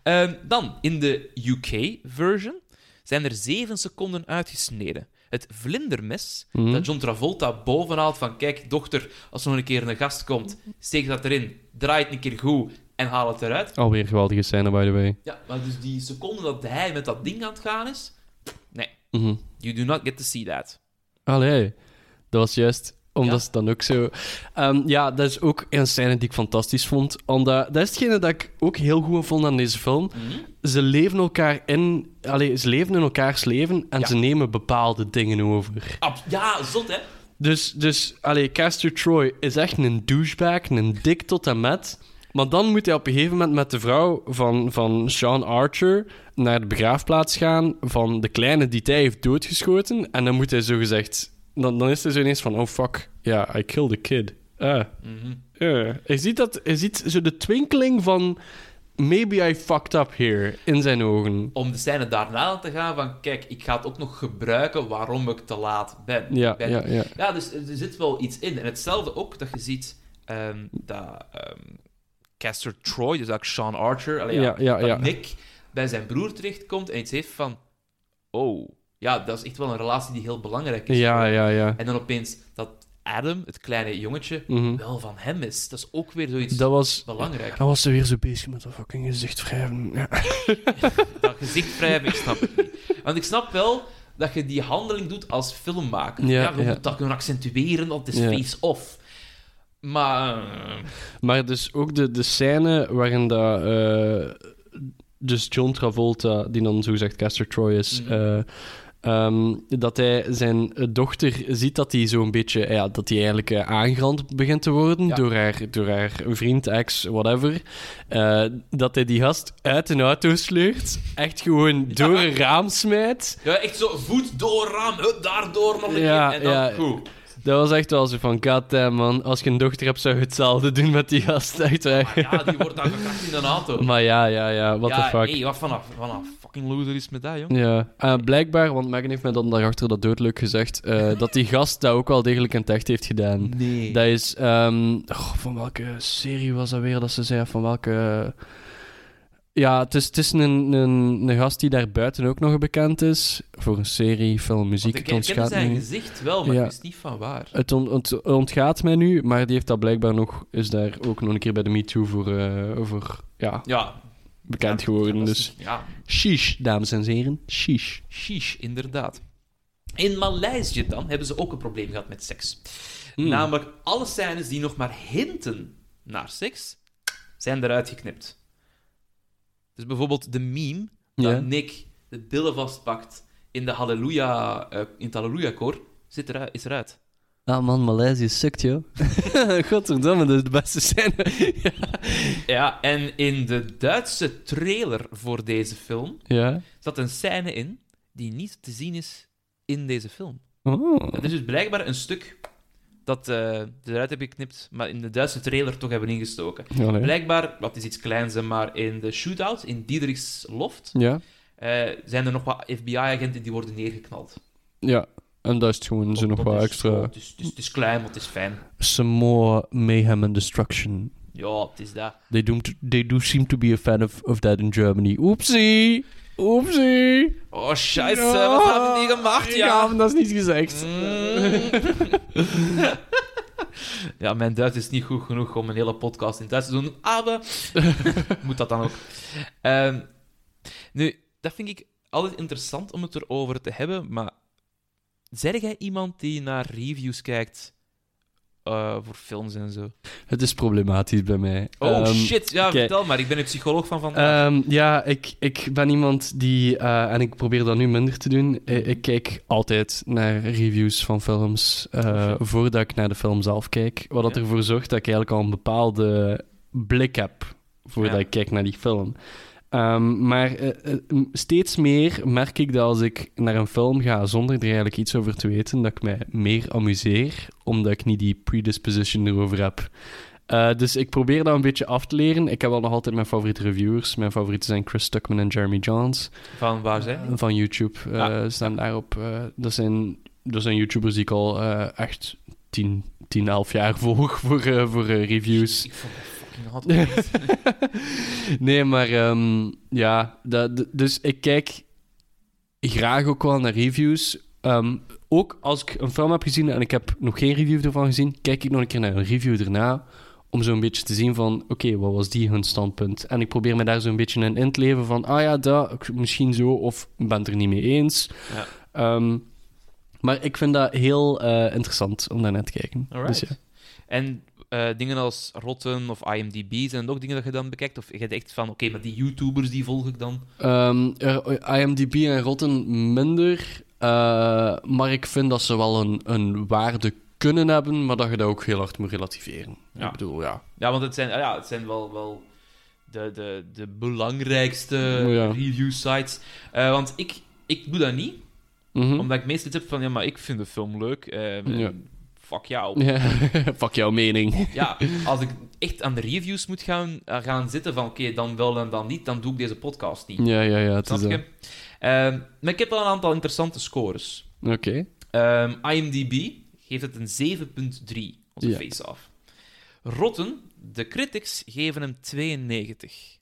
S2: Ehm, dan, in de UK-version zijn er zeven seconden uitgesneden. Het vlindermes
S3: Mhm.
S2: dat John Travolta bovenhaalt van kijk, dochter, als er nog een keer een gast komt, steek dat erin, draai het een keer goed en haal het eruit.
S3: Alweer geweldige scène, by the way.
S2: Ja, maar dus die seconde dat hij met dat ding aan het gaan is, nee,
S3: Mhm.
S2: you do not get to see that.
S3: Allee, dat was juist omdat
S2: Ja.
S3: ze dan ook zo... Ehm, ja, dat is ook een scène die ik fantastisch vond. Omdat, dat is hetgene dat ik ook heel goed vond aan deze film.
S2: Mhm.
S3: Ze leven elkaar in... Allee, ze leven in elkaars leven en
S2: Ja.
S3: ze nemen bepaalde dingen over.
S2: Ab- ja, zot hè?
S3: Dus, dus allee, Castor Troy is echt een douchebag, een dik tot en met. Maar dan moet hij op een gegeven moment met de vrouw van, van Sean Archer naar de begraafplaats gaan van de kleine die hij heeft doodgeschoten. En dan moet hij zo gezegd... Dan, dan is hij zo ineens van, oh fuck, ja, I killed a kid. Ah, eh. Je ziet, dat, je ziet zo de twinkeling van... Maybe I fucked up here, in zijn ogen.
S2: Om de scène daarna te gaan van, kijk, ik ga het ook nog gebruiken waarom ik te laat ben.
S3: Ja,
S2: ben-
S3: ja, ja.
S2: Ja, dus er zit wel iets in. En hetzelfde ook dat je ziet ehm, dat ehm Castor Troy, dus ook Sean Archer, allee, ja,
S3: Ja, ja,
S2: dat
S3: ja.
S2: Nick bij zijn broer terechtkomt en iets heeft van... Oh, ja, dat is echt wel een relatie die heel belangrijk is.
S3: Ja, ja, ja.
S2: En dan opeens dat Adam, het kleine jongetje,
S3: Mhm.
S2: wel van hem is. Dat is ook weer zoiets
S3: Dat was...
S2: belangrijk.
S3: Hij was er weer zo bezig met dat fucking gezicht wrijven. Ja.
S2: Dat gezicht wrijven, ik snap het niet. Want ik snap wel dat je die handeling doet als filmmaker.
S3: Ja,
S2: Ja, moet dat kunnen accentueren, want het is face-off. Maar...
S3: Maar dus ook de, de scène waarin dat... eh, dus John Travolta, die dan zogezegd Castor Troy is...
S2: Mhm.
S3: eh, ehm, dat hij zijn eh, dochter ziet dat hij zo'n beetje... Ja, dat hij eigenlijk eh, aangerand begint te worden
S2: Ja.
S3: door, haar, door haar vriend, ex, whatever. Dat hij die gast uit een auto sleurt. Echt gewoon door een raam smijt.
S2: Ja, echt zo voet door raam, hup, daardoor nog een
S3: Ja,
S2: keer, en dan
S3: ja.
S2: goed.
S3: Dat was echt wel zo van... God damn, man. Als je een dochter hebt, zou je hetzelfde doen met die gast. Echt waar.
S2: Maar ja, die wordt dan gekracht in een auto.
S3: Maar ja, ja, ja. What
S2: ja,
S3: the fuck.
S2: hey, wat vanaf, vanaf fucking loser is met dat, jong.
S3: Ja, Eh, blijkbaar, want Megan heeft mij dan daarachter dat doodleuk gezegd, eh, dat die gast dat ook wel degelijk in het echt heeft gedaan.
S2: Nee.
S3: Dat is, ehm, oh, van welke serie was dat weer dat ze zei? Van welke... Ja, het is, het is een, een, een gast die daar buiten ook nog bekend is. Voor een serie, film, muziek,
S2: ik
S3: het
S2: ken- zijn gezicht wel, maar
S3: Ja.
S2: ik wist niet van waar.
S3: Het on- ont- ontgaat mij nu, maar die heeft dat blijkbaar nog, is daar ook nog een keer bij de MeToo voor, eh, voor ja,
S2: Ja.
S3: bekend
S2: Ja,
S3: geworden.
S2: is-
S3: Dus
S2: Ja,
S3: sheesh, dames en heren, sheesh.
S2: Sheesh, inderdaad. In Maleisië dan hebben ze ook een probleem gehad met seks.
S3: Hmm.
S2: Namelijk, alle scènes die nog maar hinten naar seks, zijn eruit geknipt. Dus bijvoorbeeld de meme dat. Nick de billen vastpakt in, de halleluja, eh, in het Halleluja-koor, zit eruit, is eruit.
S3: Ah man, Maleisië sukt, joh. Godverdomme, dat is de beste scène. ja.
S2: Ja, en in de Duitse trailer voor deze film
S3: ja.
S2: zat een scène in die niet te zien is in deze film.
S3: Oh.
S2: Het is dus blijkbaar een stuk dat eh eruit hebben geknipt, maar in de Duitse trailer toch hebben ingestoken.
S3: Ja, nee.
S2: Blijkbaar, wat is iets kleins, maar in de shootout in Diederichs loft
S3: ja.
S2: eh, zijn er nog wat FBI-agenten die worden neergeknald.
S3: Ja. En dat is het gewoon zo nog wat extra...
S2: is, het is klein, maar het is fijn.
S3: Some more mayhem and destruction.
S2: Ja, het is dat.
S3: They do, they do seem to be a fan of, of that in Germany. Oepsie! Oepsie!
S2: Oh, scheisse, wat hebben die gemaakt, ja?
S3: dat is niet gezegd.
S2: Mm. ja, mijn Duits is niet goed genoeg om een hele podcast in Duits te doen. Aber moet dat dan ook. Ehm, nu, dat vind ik altijd interessant om het erover te hebben, maar zeg jij iemand die naar reviews kijkt eh, voor films en zo?
S3: Het is problematisch bij mij.
S2: Oh
S3: Ehm,
S2: shit, ja, vertel maar. Ik ben een psycholoog van vandaag.
S3: Ehm, ja, ik, ik ben iemand die, eh, en ik probeer dat nu minder te doen, eh, ik kijk altijd naar reviews van films eh, voordat ik naar de film zelf kijk. Wat dat
S2: Ja.
S3: ervoor zorgt dat ik eigenlijk al een bepaalde blik heb voordat
S2: Ja.
S3: ik kijk naar die film. Ehm, maar eh, eh, steeds meer merk ik dat als ik naar een film ga zonder er eigenlijk iets over te weten, dat ik mij meer amuseer, omdat ik niet die predisposition erover heb. Eh, dus ik probeer dat een beetje af te leren. Ik heb wel nog altijd mijn favoriete reviewers. Mijn favorieten zijn Chris Tuckman en Jeremy Johns.
S2: van waar zijn?
S3: Van YouTube
S2: Ah.
S3: staan daarop. dat, zijn, dat zijn YouTubers die ik al echt 10, 10, 11 jaar volg voor, voor reviews.
S2: Ik vond fucking hot.
S3: nee, maar ehm, ja, dat, dus ik kijk graag ook wel naar reviews. Ehm, ook als ik een film heb gezien en ik heb nog geen review ervan gezien, kijk ik nog een keer naar een review erna. Om zo'n beetje te zien van, oké, wat was die hun standpunt? En ik probeer me daar zo'n beetje in in te leven van, ah ja, dat, misschien zo, of ik ben het er niet mee eens.
S2: Ja.
S3: Ehm, maar ik vind dat heel eh, interessant om daar naar te kijken. Dus ja.
S2: En eh, dingen als Rotten of IMDb, zijn dat ook dingen dat je dan bekijkt? Of je echt van, oké, maar die YouTubers, die volg ik dan?
S3: Ehm, er- IMDb en Rotten minder. eh, maar ik vind dat ze wel een, een waarde kunnen hebben, maar dat je dat ook heel hard moet relativeren.
S2: Ja.
S3: Ik bedoel, ja.
S2: Ja, want het zijn, ja, het zijn wel, wel de, de, de belangrijkste
S3: Oh ja.
S2: review sites. Eh, want ik, ik doe dat niet,
S3: Mhm.
S2: omdat ik meestal heb van, ja, maar ik vind de film leuk. eh,
S3: Ja.
S2: Fuck jou.
S3: Ja, fuck jouw mening.
S2: Ja, als ik echt aan de reviews moet gaan, eh, gaan zitten van, oké, dan wel en dan niet, dan doe ik deze podcast niet.
S3: Ja, ja, ja. Het
S2: Snap
S3: is,
S2: je?
S3: eh,
S2: Ehm, maar ik heb wel een aantal interessante scores.
S3: Oké.
S2: Ehm, IMDb geeft het een 7.3, onze
S3: Ja.
S2: face-off. Rotten, de critics geven hem 92.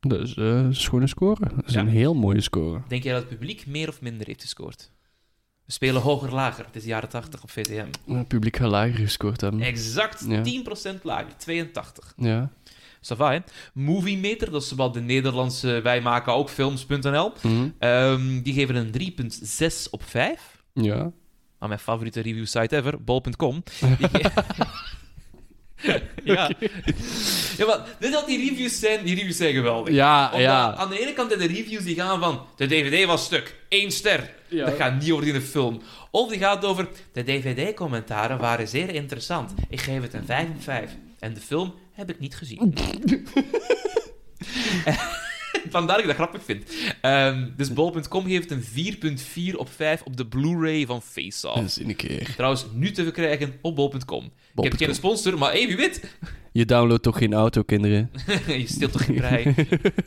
S3: Dat is eh, een schone score. Dat is
S2: Ja.
S3: een heel mooie score.
S2: Denk jij dat het publiek meer of minder heeft gescoord? We spelen hoger, lager. Het is de jaren 80 op VTM.
S3: Het publiek gaat lager gescoord hebben.
S2: Exact
S3: Ja.
S2: 10% lager, 82.
S3: Ja.
S2: Ça va, hè? Movie Meter, dat is wat de Nederlandse wij maken ook films.nl.
S3: Mhm.
S2: Ehm, die geven een 3,6 op 5.
S3: Ja.
S2: Aan mijn favoriete review site ever, bol.com. Die ge- ja. ja, maar dit dat die reviews zijn, die reviews zijn geweldig.
S3: Ja,
S2: Omdat
S3: ja.
S2: aan de ene kant zijn de reviews die gaan van de DVD was stuk, één ster.
S3: Ja.
S2: Dat gaat niet over die film. Of die gaat over de DVD-commentaren waren zeer interessant. Ik geef het een 5 op 5. En de film heb ik niet gezien. Vandaar dat ik dat grappig vind. Ehm, dus bol.com geeft een 4.4 op 5 op de Blu-ray van Face Off.
S3: Dat is een keer.
S2: Trouwens, nu te verkrijgen op bol.com. Ik heb geen sponsor, maar hey, wie weet.
S3: Je downloadt toch geen auto, kinderen?
S2: je steelt toch geen prei.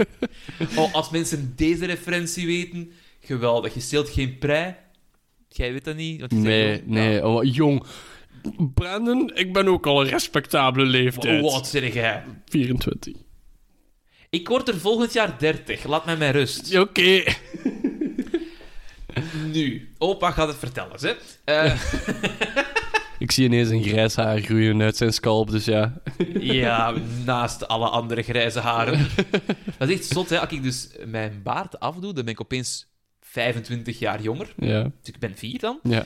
S2: oh, als mensen deze referentie weten, geweldig. Je steelt geen prei. Jij weet dat niet? Want je zegt
S3: Nee,
S2: gewoon,
S3: nee. Oh, jong. Brandon, ik ben ook al een respectabele leeftijd.
S2: Wat zeg jij?
S3: 24.
S2: Ik word er volgend jaar 30. Laat mij mijn rust.
S3: Oké.
S2: Nu, opa gaat het vertellen. Hè? Eh,
S3: Ik zie ineens een grijs haar groeien uit zijn scalp, dus ja.
S2: ja, naast alle andere grijze haren. Dat is echt zot, hè? Als ik dus mijn baard afdoe, dan ben ik opeens 25 jaar jonger.
S3: Ja.
S2: Dus ik ben 4 dan.
S3: Ja.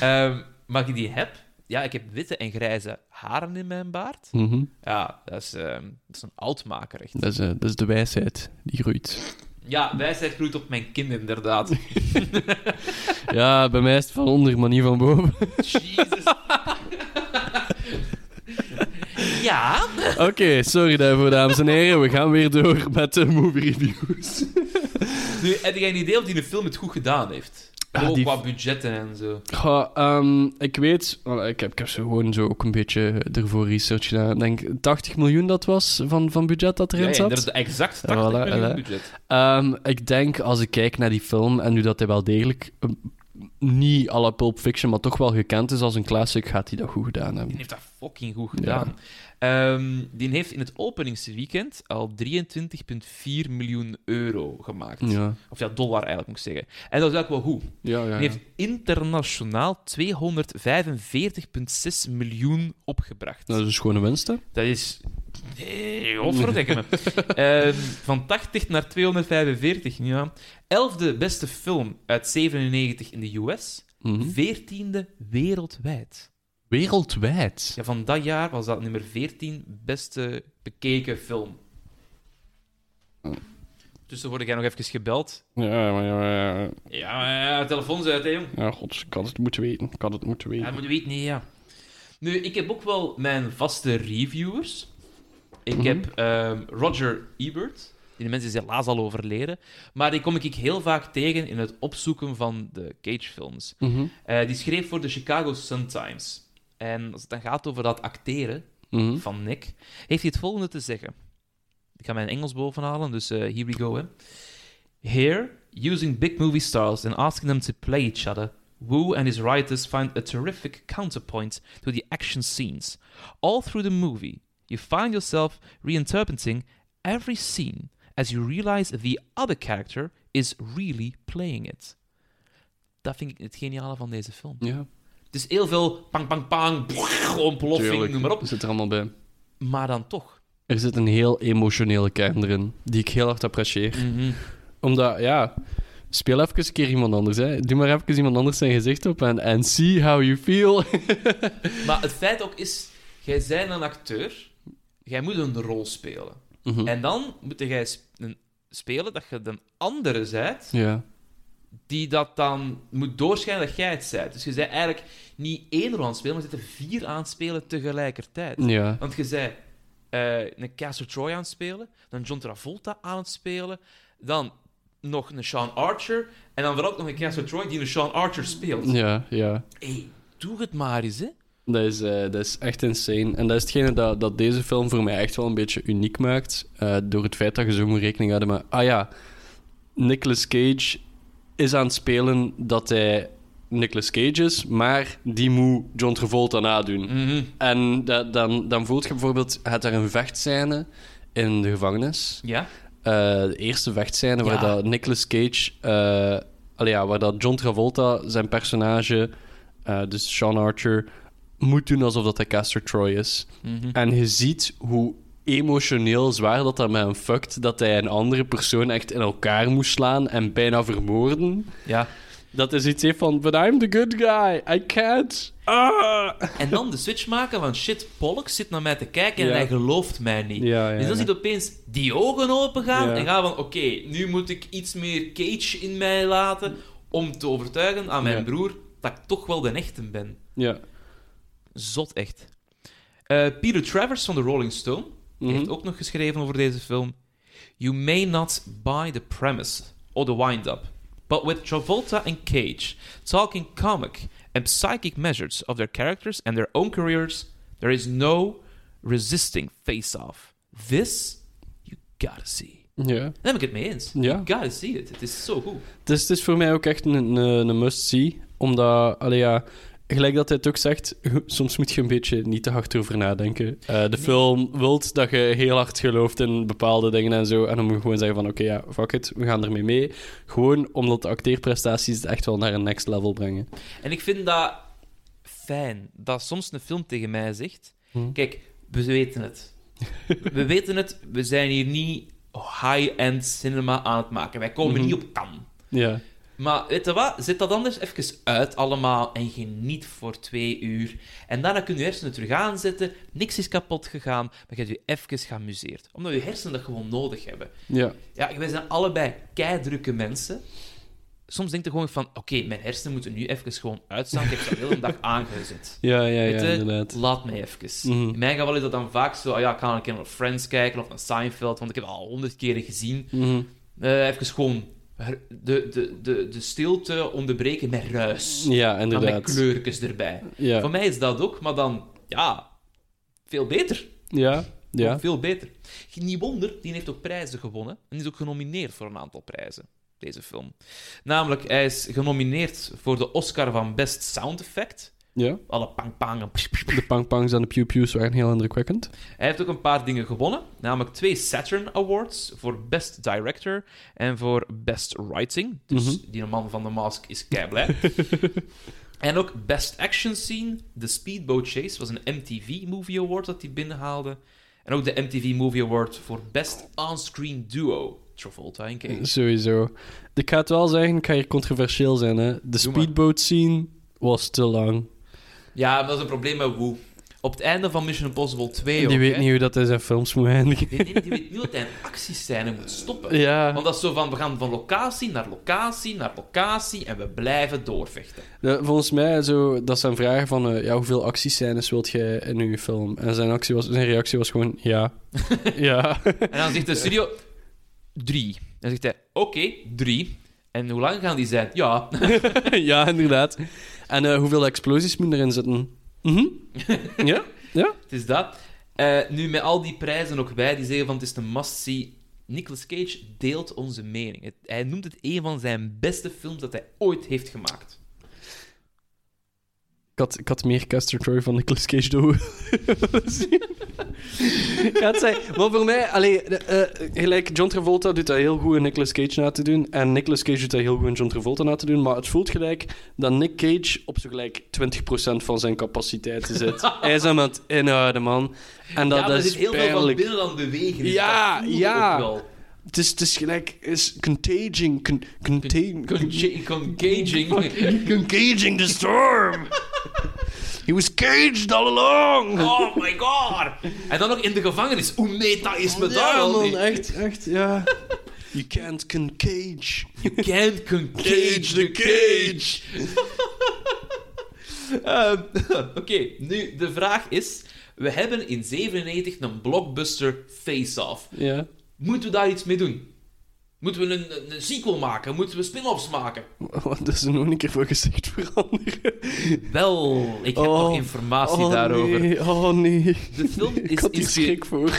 S2: Ehm, maar als ik die heb, ja, ik heb witte en grijze haren in mijn baard.
S3: Mhm.
S2: Ja, dat is, ehm, dat is een oudmaker, echt.
S3: dat, is, eh, dat is de wijsheid die groeit.
S2: Ja, wijsheid groeit op mijn kin, inderdaad.
S3: Ja, bij mij is het van onder, maar niet van boven.
S2: Jezus. ja.
S3: Oké, sorry daarvoor, dames en heren. We gaan weer door met de movie reviews.
S2: Nu, heb jij een idee of die een film het goed gedaan heeft?
S3: Ah,
S2: ook
S3: die-
S2: qua budgetten en zo.
S3: Goh, ehm, ik weet... Ik heb, ik heb zo gewoon zo ook een beetje ervoor research gedaan. Ik denk 80 miljoen dat was van, van budget dat erin
S2: Ja,
S3: zat.
S2: inderdaad, exact 80
S3: Voilà,
S2: miljoen budget.
S3: Ehm, ik denk, als ik kijk naar die film, en nu dat hij wel degelijk eh, niet à la Pulp Fiction, maar toch wel gekend is als een classic, gaat hij dat goed gedaan hebben.
S2: heeft dat fucking goed gedaan. Ehm, die heeft in het openingsweekend al 23,4 miljoen euro gemaakt.
S3: Ja,
S2: Of ja, dollar eigenlijk moet ik zeggen. En dat is eigenlijk wel goed.
S3: ja, ja.
S2: Die heeft internationaal 245,6 miljoen opgebracht.
S3: Dat is een schone winst, hè?
S2: Dat is... Nee, me. Ehm, van 80 naar 245, ja. Elfde beste film uit 97 in de US.
S3: Mhm.
S2: Veertiende wereldwijd.
S3: Wereldwijd.
S2: Ja, van dat jaar was dat nummer 14 beste bekeken film. Tussen word jij nog even gebeld.
S3: Ja, maar ja, ja,
S2: Ja, maar ja, telefoon uit, hè, jong.
S3: ja, god, ik had het moeten weten. Ik had het moeten
S2: Ja,
S3: weten.
S2: dat moet weten, nee, ja. Nu, ik heb ook wel mijn vaste reviewers. Ik
S3: Mhm.
S2: heb ehm, Roger Ebert. Die mensen is helaas al overleden. Maar die kom ik heel vaak tegen in het opzoeken van de Cage-films.
S3: Mhm,
S2: Eh, die schreef voor de Chicago Sun-Times. En als het dan gaat over dat acteren
S3: mhm.
S2: van Nick, heeft hij het volgende te zeggen. Ik ga mijn Engels bovenhalen, dus eh, here we go. Hè. Here, using big movie stars and asking them to play each other, Wu and his writers find a terrific counterpoint to the action scenes. All through the movie, you find yourself reinterpreting every scene as you realize the other character is really playing it. Dat vind ik het geniale van deze film.
S3: Ja,
S2: is heel veel pang, pang, pang, ontploffing,
S3: tuurlijk.
S2: noem maar op.
S3: Zit er allemaal bij.
S2: Maar dan toch.
S3: Er zit een heel emotionele kern erin, die ik heel hard apprecieer. Omdat, ja, speel even een keer iemand anders. Hè. Doe maar even iemand anders zijn gezicht op en, en see how you feel.
S2: Maar het feit ook is, jij bent een acteur, jij moet een rol spelen.
S3: Mhm.
S2: En dan moet jij sp- spelen dat je de andere zijt
S3: Ja.
S2: Die dat dan moet doorschijnen dat jij het bent. Dus je zei eigenlijk niet één rol aan het spelen, maar je zit er vier aan het spelen tegelijkertijd.
S3: Ja.
S2: Want je zei eh, een Castor Troy aan het spelen, dan John Travolta aan het spelen, dan nog een Sean Archer, en dan vooral ook nog een Castor Troy die een Sean Archer speelt.
S3: Ja, ja.
S2: hey, doe het maar eens, hè.
S3: Dat is, eh, dat is echt insane. En dat is hetgene dat, dat deze film voor mij echt wel een beetje uniek maakt. eh, door het feit dat je zo moet rekening houden met... Ah ja, Nicolas Cage is aan het spelen dat hij Nicolas Cage is, maar die moet John Travolta nadoen.
S2: Mhm.
S3: En dan, dan voelt je bijvoorbeeld... Hebt daar een vechtscène in de gevangenis.
S2: Ja?
S3: Eh, de eerste vechtscène waar
S2: Ja.
S3: dat Nicolas Cage... allee, ja, waar dat John Travolta zijn personage, eh, dus Sean Archer, moet doen alsof dat hij Castor Troy is.
S2: Mhm.
S3: En je ziet hoe emotioneel zwaar dat dat met hem fuckt, dat hij een andere persoon echt in elkaar moest slaan en bijna vermoorden.
S2: Ja.
S3: Dat is iets van, but I'm the good guy, I can't. Ah!
S2: En dan de switch maken van shit, Pollock zit naar mij te kijken en
S3: Ja.
S2: hij gelooft mij niet.
S3: Ja, ja,
S2: dus dan ziet opeens die ogen open gaan en gaan van oké, nu moet ik iets meer Cage in mij laten om te overtuigen aan mijn broer dat ik toch wel de echte ben.
S3: Ja.
S2: Zot echt. Eh, Peter Travers van de Rolling Stone
S3: Mhm.
S2: heeft ook nog geschreven over deze film. You may not buy the premise or the wind-up, but with Travolta and Cage talking comic and psychic measures of their characters and their own careers, there is no resisting face-off. This you gotta see.
S3: Ja.
S2: Daar heb ik het mee eens.
S3: Ja.
S2: You gotta see it. Het is zo goed.
S3: Dus het is voor mij ook echt een, een, een must-see. Omdat, allee, ja, gelijk dat hij het ook zegt, soms moet je een beetje niet te hard over nadenken. Eh, de film wilt dat je heel hard gelooft in bepaalde dingen en zo. En dan moet je gewoon zeggen van, oké, ja, fuck it, we gaan ermee mee. Gewoon omdat de acteerprestaties het echt wel naar een next level brengen.
S2: En ik vind dat fijn dat soms een film tegen mij zegt:
S3: Hm.
S2: Kijk, we weten het. we weten het, we zijn hier niet high-end cinema aan het maken. Wij komen
S3: Mhm.
S2: niet op Cannes.
S3: Ja,
S2: Maar weet je wat? Zet dat anders even uit allemaal en geniet voor twee uur. En daarna kun je je hersenen terug aanzetten. Niks is kapot gegaan, maar je hebt je even geamuseerd. Omdat je hersenen dat gewoon nodig hebben.
S3: ja,
S2: Ja, wij zijn allebei keidrukke mensen. Soms denk je gewoon van, oké, mijn hersenen moeten nu even gewoon uitstaan. Ik heb ze de hele dag aangezet.
S3: ja, ja, ja,
S2: je,
S3: inderdaad.
S2: Laat mij even.
S3: Mhm.
S2: In mijn geval is dat dan vaak zo, ah ja, ik ga een keer naar Friends kijken of naar Seinfeld, want ik heb het al honderd keren gezien. Eh, even gewoon de, de, de, de stilte onderbreken met ruis.
S3: Ja,
S2: Dan met
S3: inderdaad.
S2: kleurtjes erbij.
S3: Ja,
S2: Voor mij is dat ook, maar dan, ja, veel beter.
S3: ja, ja.
S2: Ook veel beter. Niet wonder, die heeft ook prijzen gewonnen. En is ook genomineerd voor een aantal prijzen, deze film. Namelijk, hij is genomineerd voor de Oscar van Best Sound Effect.
S3: Ja.
S2: Alle pang-pang en psh, psh, psh.
S3: De pangpangs en de pew-pews waren heel indrukwekkend.
S2: Hij heeft ook een paar dingen gewonnen. Namelijk twee Saturn Awards voor Best Director en voor Best Writing. Dus
S3: Mhm.
S2: die man van de mask is kei blij. en ook Best Action Scene. The Speedboat Chase was een MTV Movie Award dat hij binnenhaalde. En ook de MTV Movie Award voor Best On-Screen Duo. Travolta en Cage.
S3: Sowieso. Ik ga het wel zeggen, ik ga hier controversieel zijn. Hè. De
S2: Doe maar.
S3: speedboat scene was te lang.
S2: Ja, dat is een probleem met Woe. Op het einde van Mission Impossible 2
S3: Die
S2: ook,
S3: weet
S2: hè.
S3: niet hoe dat hij zijn films moet eindigen.
S2: Die, weet niet dat hij een actiescène moet stoppen.
S3: Ja,
S2: Want dat is zo van, we gaan van locatie naar locatie naar locatie en we blijven doorvechten.
S3: Ja, volgens mij, zo, dat zijn vragen van eh, ja, hoeveel actiescènes wilt jij in uw film? En zijn, actie was, zijn reactie was gewoon ja. ja.
S2: En dan zegt de studio, drie. Dan zegt hij, oké, drie. En hoe lang gaan die zijn? Ja.
S3: ja, inderdaad. En eh, hoeveel explosies moeten erin zitten? Mhm. ja? Ja?
S2: Het is dat. Eh, nu, met al die prijzen ook bij, die zeggen van het is een must-see. Nicolas Cage deelt onze mening. Het- hij noemt het een van zijn beste films dat hij ooit heeft gemaakt.
S3: Ik had, ik had meer Castor Troy van Nicolas Cage door. ik had zeggen, maar voor mij, allee, eh, gelijk John Travolta doet dat heel goed in Nicolas Cage na te doen. En Nicolas Cage doet dat heel goed in John Travolta na te doen. Maar het voelt gelijk dat Nick Cage op zo gelijk 20% van zijn capaciteiten zit. Hij is hem aan het inhouden, man. En dat,
S2: ja, er
S3: is
S2: heel veel van bewegen. dus
S3: Ja,
S2: dat
S3: ja. Het is, het is gelijk, is contaging, con, contain,
S2: Conca- Concaging.
S3: Concaging the storm. He was caged all along.
S2: Oh my god! En dan nog in de gevangenis. Hoe meta is me daar
S3: ja,
S2: al
S3: man,
S2: niet?
S3: echt, echt, ja. You can't concage.
S2: You can't concage the cage. Ehm, Oké, nu de vraag is: we hebben in 97 een blockbuster Face-Off.
S3: Ja.
S2: Moeten we daar iets mee doen? Moeten we een, een- een sequel maken? Moeten we spin-offs maken?
S3: Wat is er nog een keer voor gezegd veranderen?
S2: Wel, ik heb nog informatie
S3: oh,
S2: daarover.
S3: Nee, oh nee.
S2: De film
S3: Ik
S2: is
S3: had hier schrik voor.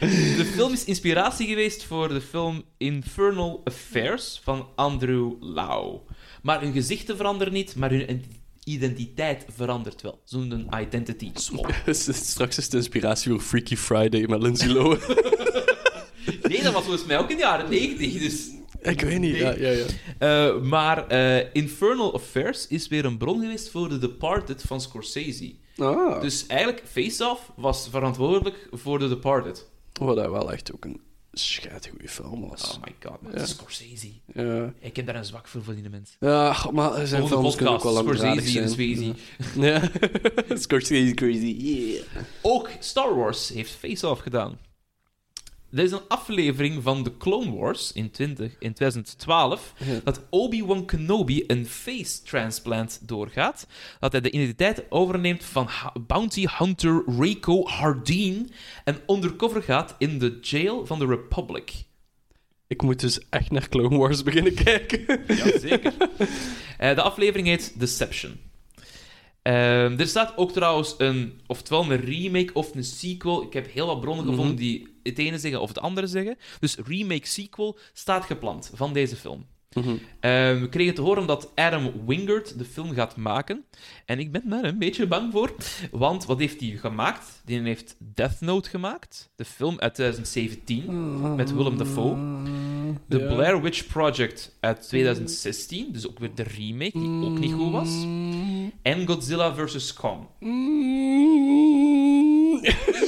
S2: De film is inspiratie geweest voor de film Infernal Affairs van Andrew Lau. Maar hun gezichten veranderen niet, maar hun identiteit verandert wel. Zo'n identity swap.
S3: Straks is het inspiratie voor Freaky Friday met Lindsay Lohan.
S2: Nee, dat was volgens mij ook in de jaren 90, dus...
S3: ik weet niet. Ja, ja, ja.
S2: Eh, maar eh, Infernal Affairs is weer een bron geweest voor The Departed van Scorsese.
S3: Ah,
S2: Dus eigenlijk, Face Off was verantwoordelijk voor The Departed.
S3: wat dat wel echt ook een goede film was.
S2: Oh my god, man.
S3: Ja.
S2: Scorsese.
S3: Ja.
S2: Ik heb daar een zwak voor, voor die mensen.
S3: Ja, maar zijn
S2: Volgende
S3: films kunnen ook wel
S2: podcast, Scorsese
S3: zijn. Ja. Scorsese crazy, yeah.
S2: Ook Star Wars heeft Face Off gedaan. Er is een aflevering van The Clone Wars in, 20, in 2012
S3: Ja.
S2: dat Obi-Wan Kenobi een face transplant doorgaat. Dat hij de identiteit overneemt van bounty hunter Reiko Hardeen en undercover gaat in de jail van de Republic.
S3: Ik moet dus echt naar Clone Wars beginnen kijken.
S2: Ja, zeker. Eh, de aflevering heet Deception. Ehm, er staat ook trouwens een, oftewel een remake of een sequel. Ik heb heel wat bronnen
S3: Mhm.
S2: gevonden die het ene zeggen of het andere zeggen. Dus remake sequel staat gepland van deze film. Ehm, we kregen te horen dat Adam Wingard de film gaat maken. En ik ben daar een beetje bang voor. Want wat heeft hij gemaakt? Die heeft Death Note gemaakt. De film uit 2017 met Willem Dafoe. The
S3: Ja.
S2: Blair Witch Project uit 2016. Dus ook weer de remake, die ook niet goed was. En Godzilla vs. Kong.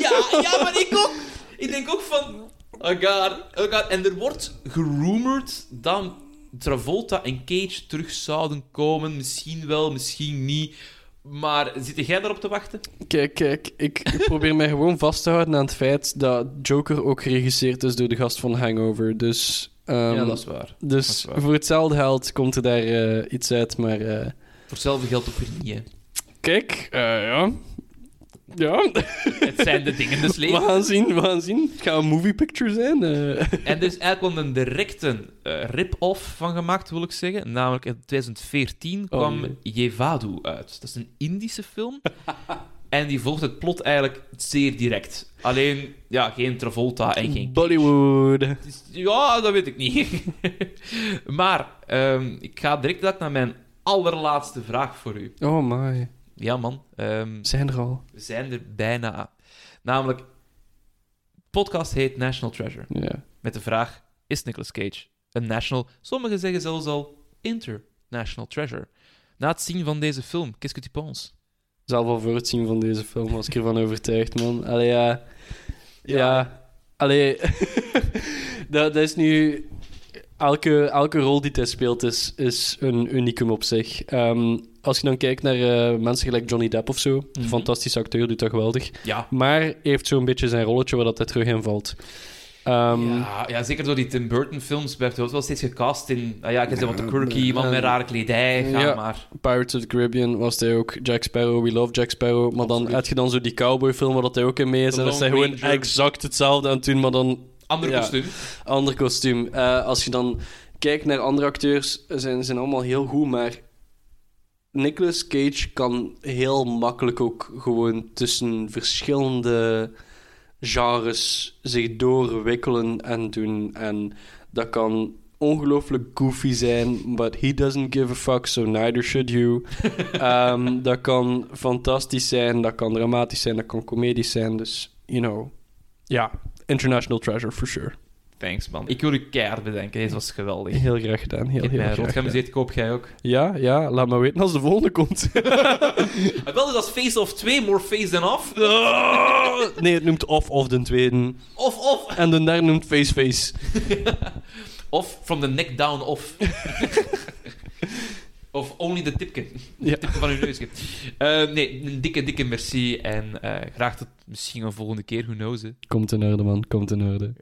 S2: Ja, ja, maar ik ook. Ik denk ook van... Oh god, oh god. En er wordt gerumored dat Travolta en Cage terug zouden komen. Misschien wel, misschien niet. Maar zit jij daarop te wachten?
S3: Kijk, kijk, ik ik probeer mij gewoon vast te houden aan het feit dat Joker ook geregisseerd is door de gast van Hangover. Dus, ehm,
S2: ja, dat is waar.
S3: dus
S2: is waar.
S3: voor hetzelfde geld komt er daar eh, iets uit. Maar eh,
S2: Voor hetzelfde geld ook weer niet, hè.
S3: kijk, eh, ja. Ja,
S2: Het zijn de dingen des
S3: we
S2: levens.
S3: gaan zien, we gaan zien. Het gaat een movie picture zijn. eh.
S2: En er is eigenlijk wel een directe eh, rip-off van gemaakt, wil ik zeggen. Namelijk in 2014
S3: Oh,
S2: kwam
S3: nee.
S2: Yevadu uit. Dat is een Indische film. en die volgt het plot eigenlijk zeer direct. Alleen, ja, geen Travolta en geen...
S3: Bollywood.
S2: Ja, dat weet ik niet. maar, ehm, ik ga direct naar mijn allerlaatste vraag voor u.
S3: Oh my.
S2: Ja, man. ehm,
S3: Zijn er al.
S2: we zijn er bijna. Namelijk, de podcast heet National Treasure.
S3: Ja.
S2: Met de vraag: is Nicolas Cage een national, sommigen zeggen zelfs al international treasure? Na het zien van deze film, qu'est-ce que tu penses?
S3: Zelf al voor het zien van deze film was ik ervan overtuigd, man. Allee, ja. Ja.
S2: Ja.
S3: Allee. dat, dat is nu... Elke, elke rol die hij speelt is, is een unicum op zich. Ehm, als je dan kijkt naar eh, mensen gelijk Johnny Depp of zo, een
S2: Mhm.
S3: fantastische acteur, doet dat geweldig.
S2: Ja.
S3: Maar heeft zo'n beetje zijn rolletje waar dat hij terug in valt. Ehm,
S2: ja, ja, zeker door die Tim Burton films werd hij ook wel steeds gecast in. Ah ja, ik heb wat de quirky, iemand met rare kledij, ga
S3: ja.
S2: maar.
S3: Pirates of the Caribbean was hij ook. Jack Sparrow, We Love Jack Sparrow. Maar dan heb je dan zo die cowboyfilm waar dat hij ook in mee is.
S2: The
S3: en
S2: Lone
S3: hij gewoon exact hetzelfde aan het doen, maar dan
S2: Ander
S3: Ja.
S2: kostuum.
S3: ander kostuum. Eh, als je dan kijkt naar andere acteurs, zijn zijn allemaal heel goed, maar Nicolas Cage kan heel makkelijk ook gewoon tussen verschillende genres zich doorwikkelen en doen. En dat kan ongelooflijk goofy zijn, but he doesn't give a fuck, so neither should you. Ehm, dat kan fantastisch zijn, dat kan dramatisch zijn, dat kan comedisch zijn. Dus, you know, ja, international treasure for sure.
S2: Thanks, man. Ik wil u keihard bedanken. Deze was geweldig. Ik
S3: Heel graag gedaan. Heel, heel graag
S2: rot
S3: gedaan.
S2: geamuseerd. Koop jij ook?
S3: Ja, ja, laat maar weten als de volgende komt.
S2: Ah, Wel, dus als Face of 2, more face than off.
S3: nee, het noemt Off of de tweede.
S2: Of, of.
S3: En de derde noemt Face Face.
S2: Of from the neck down off. of only the tipje.
S3: Ja.
S2: Tipje van uw neusje. Eh, nee, een dikke, dikke merci. En eh, graag tot misschien een volgende keer. Who knows, hè.
S3: Komt in orde, man. Komt in orde.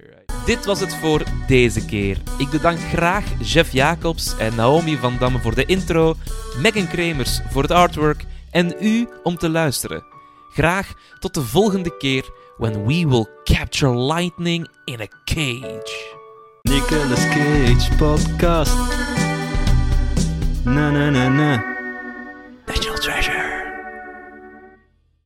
S2: Dit was het voor deze keer. Ik bedank graag Jeff Jacobs en Naomi van Damme voor de intro, Megan Kremers voor het artwork en u om te luisteren. Graag tot de volgende keer when we will capture lightning in a cage.
S1: Nicolas Cage podcast. Na na na na.
S2: National Treasure.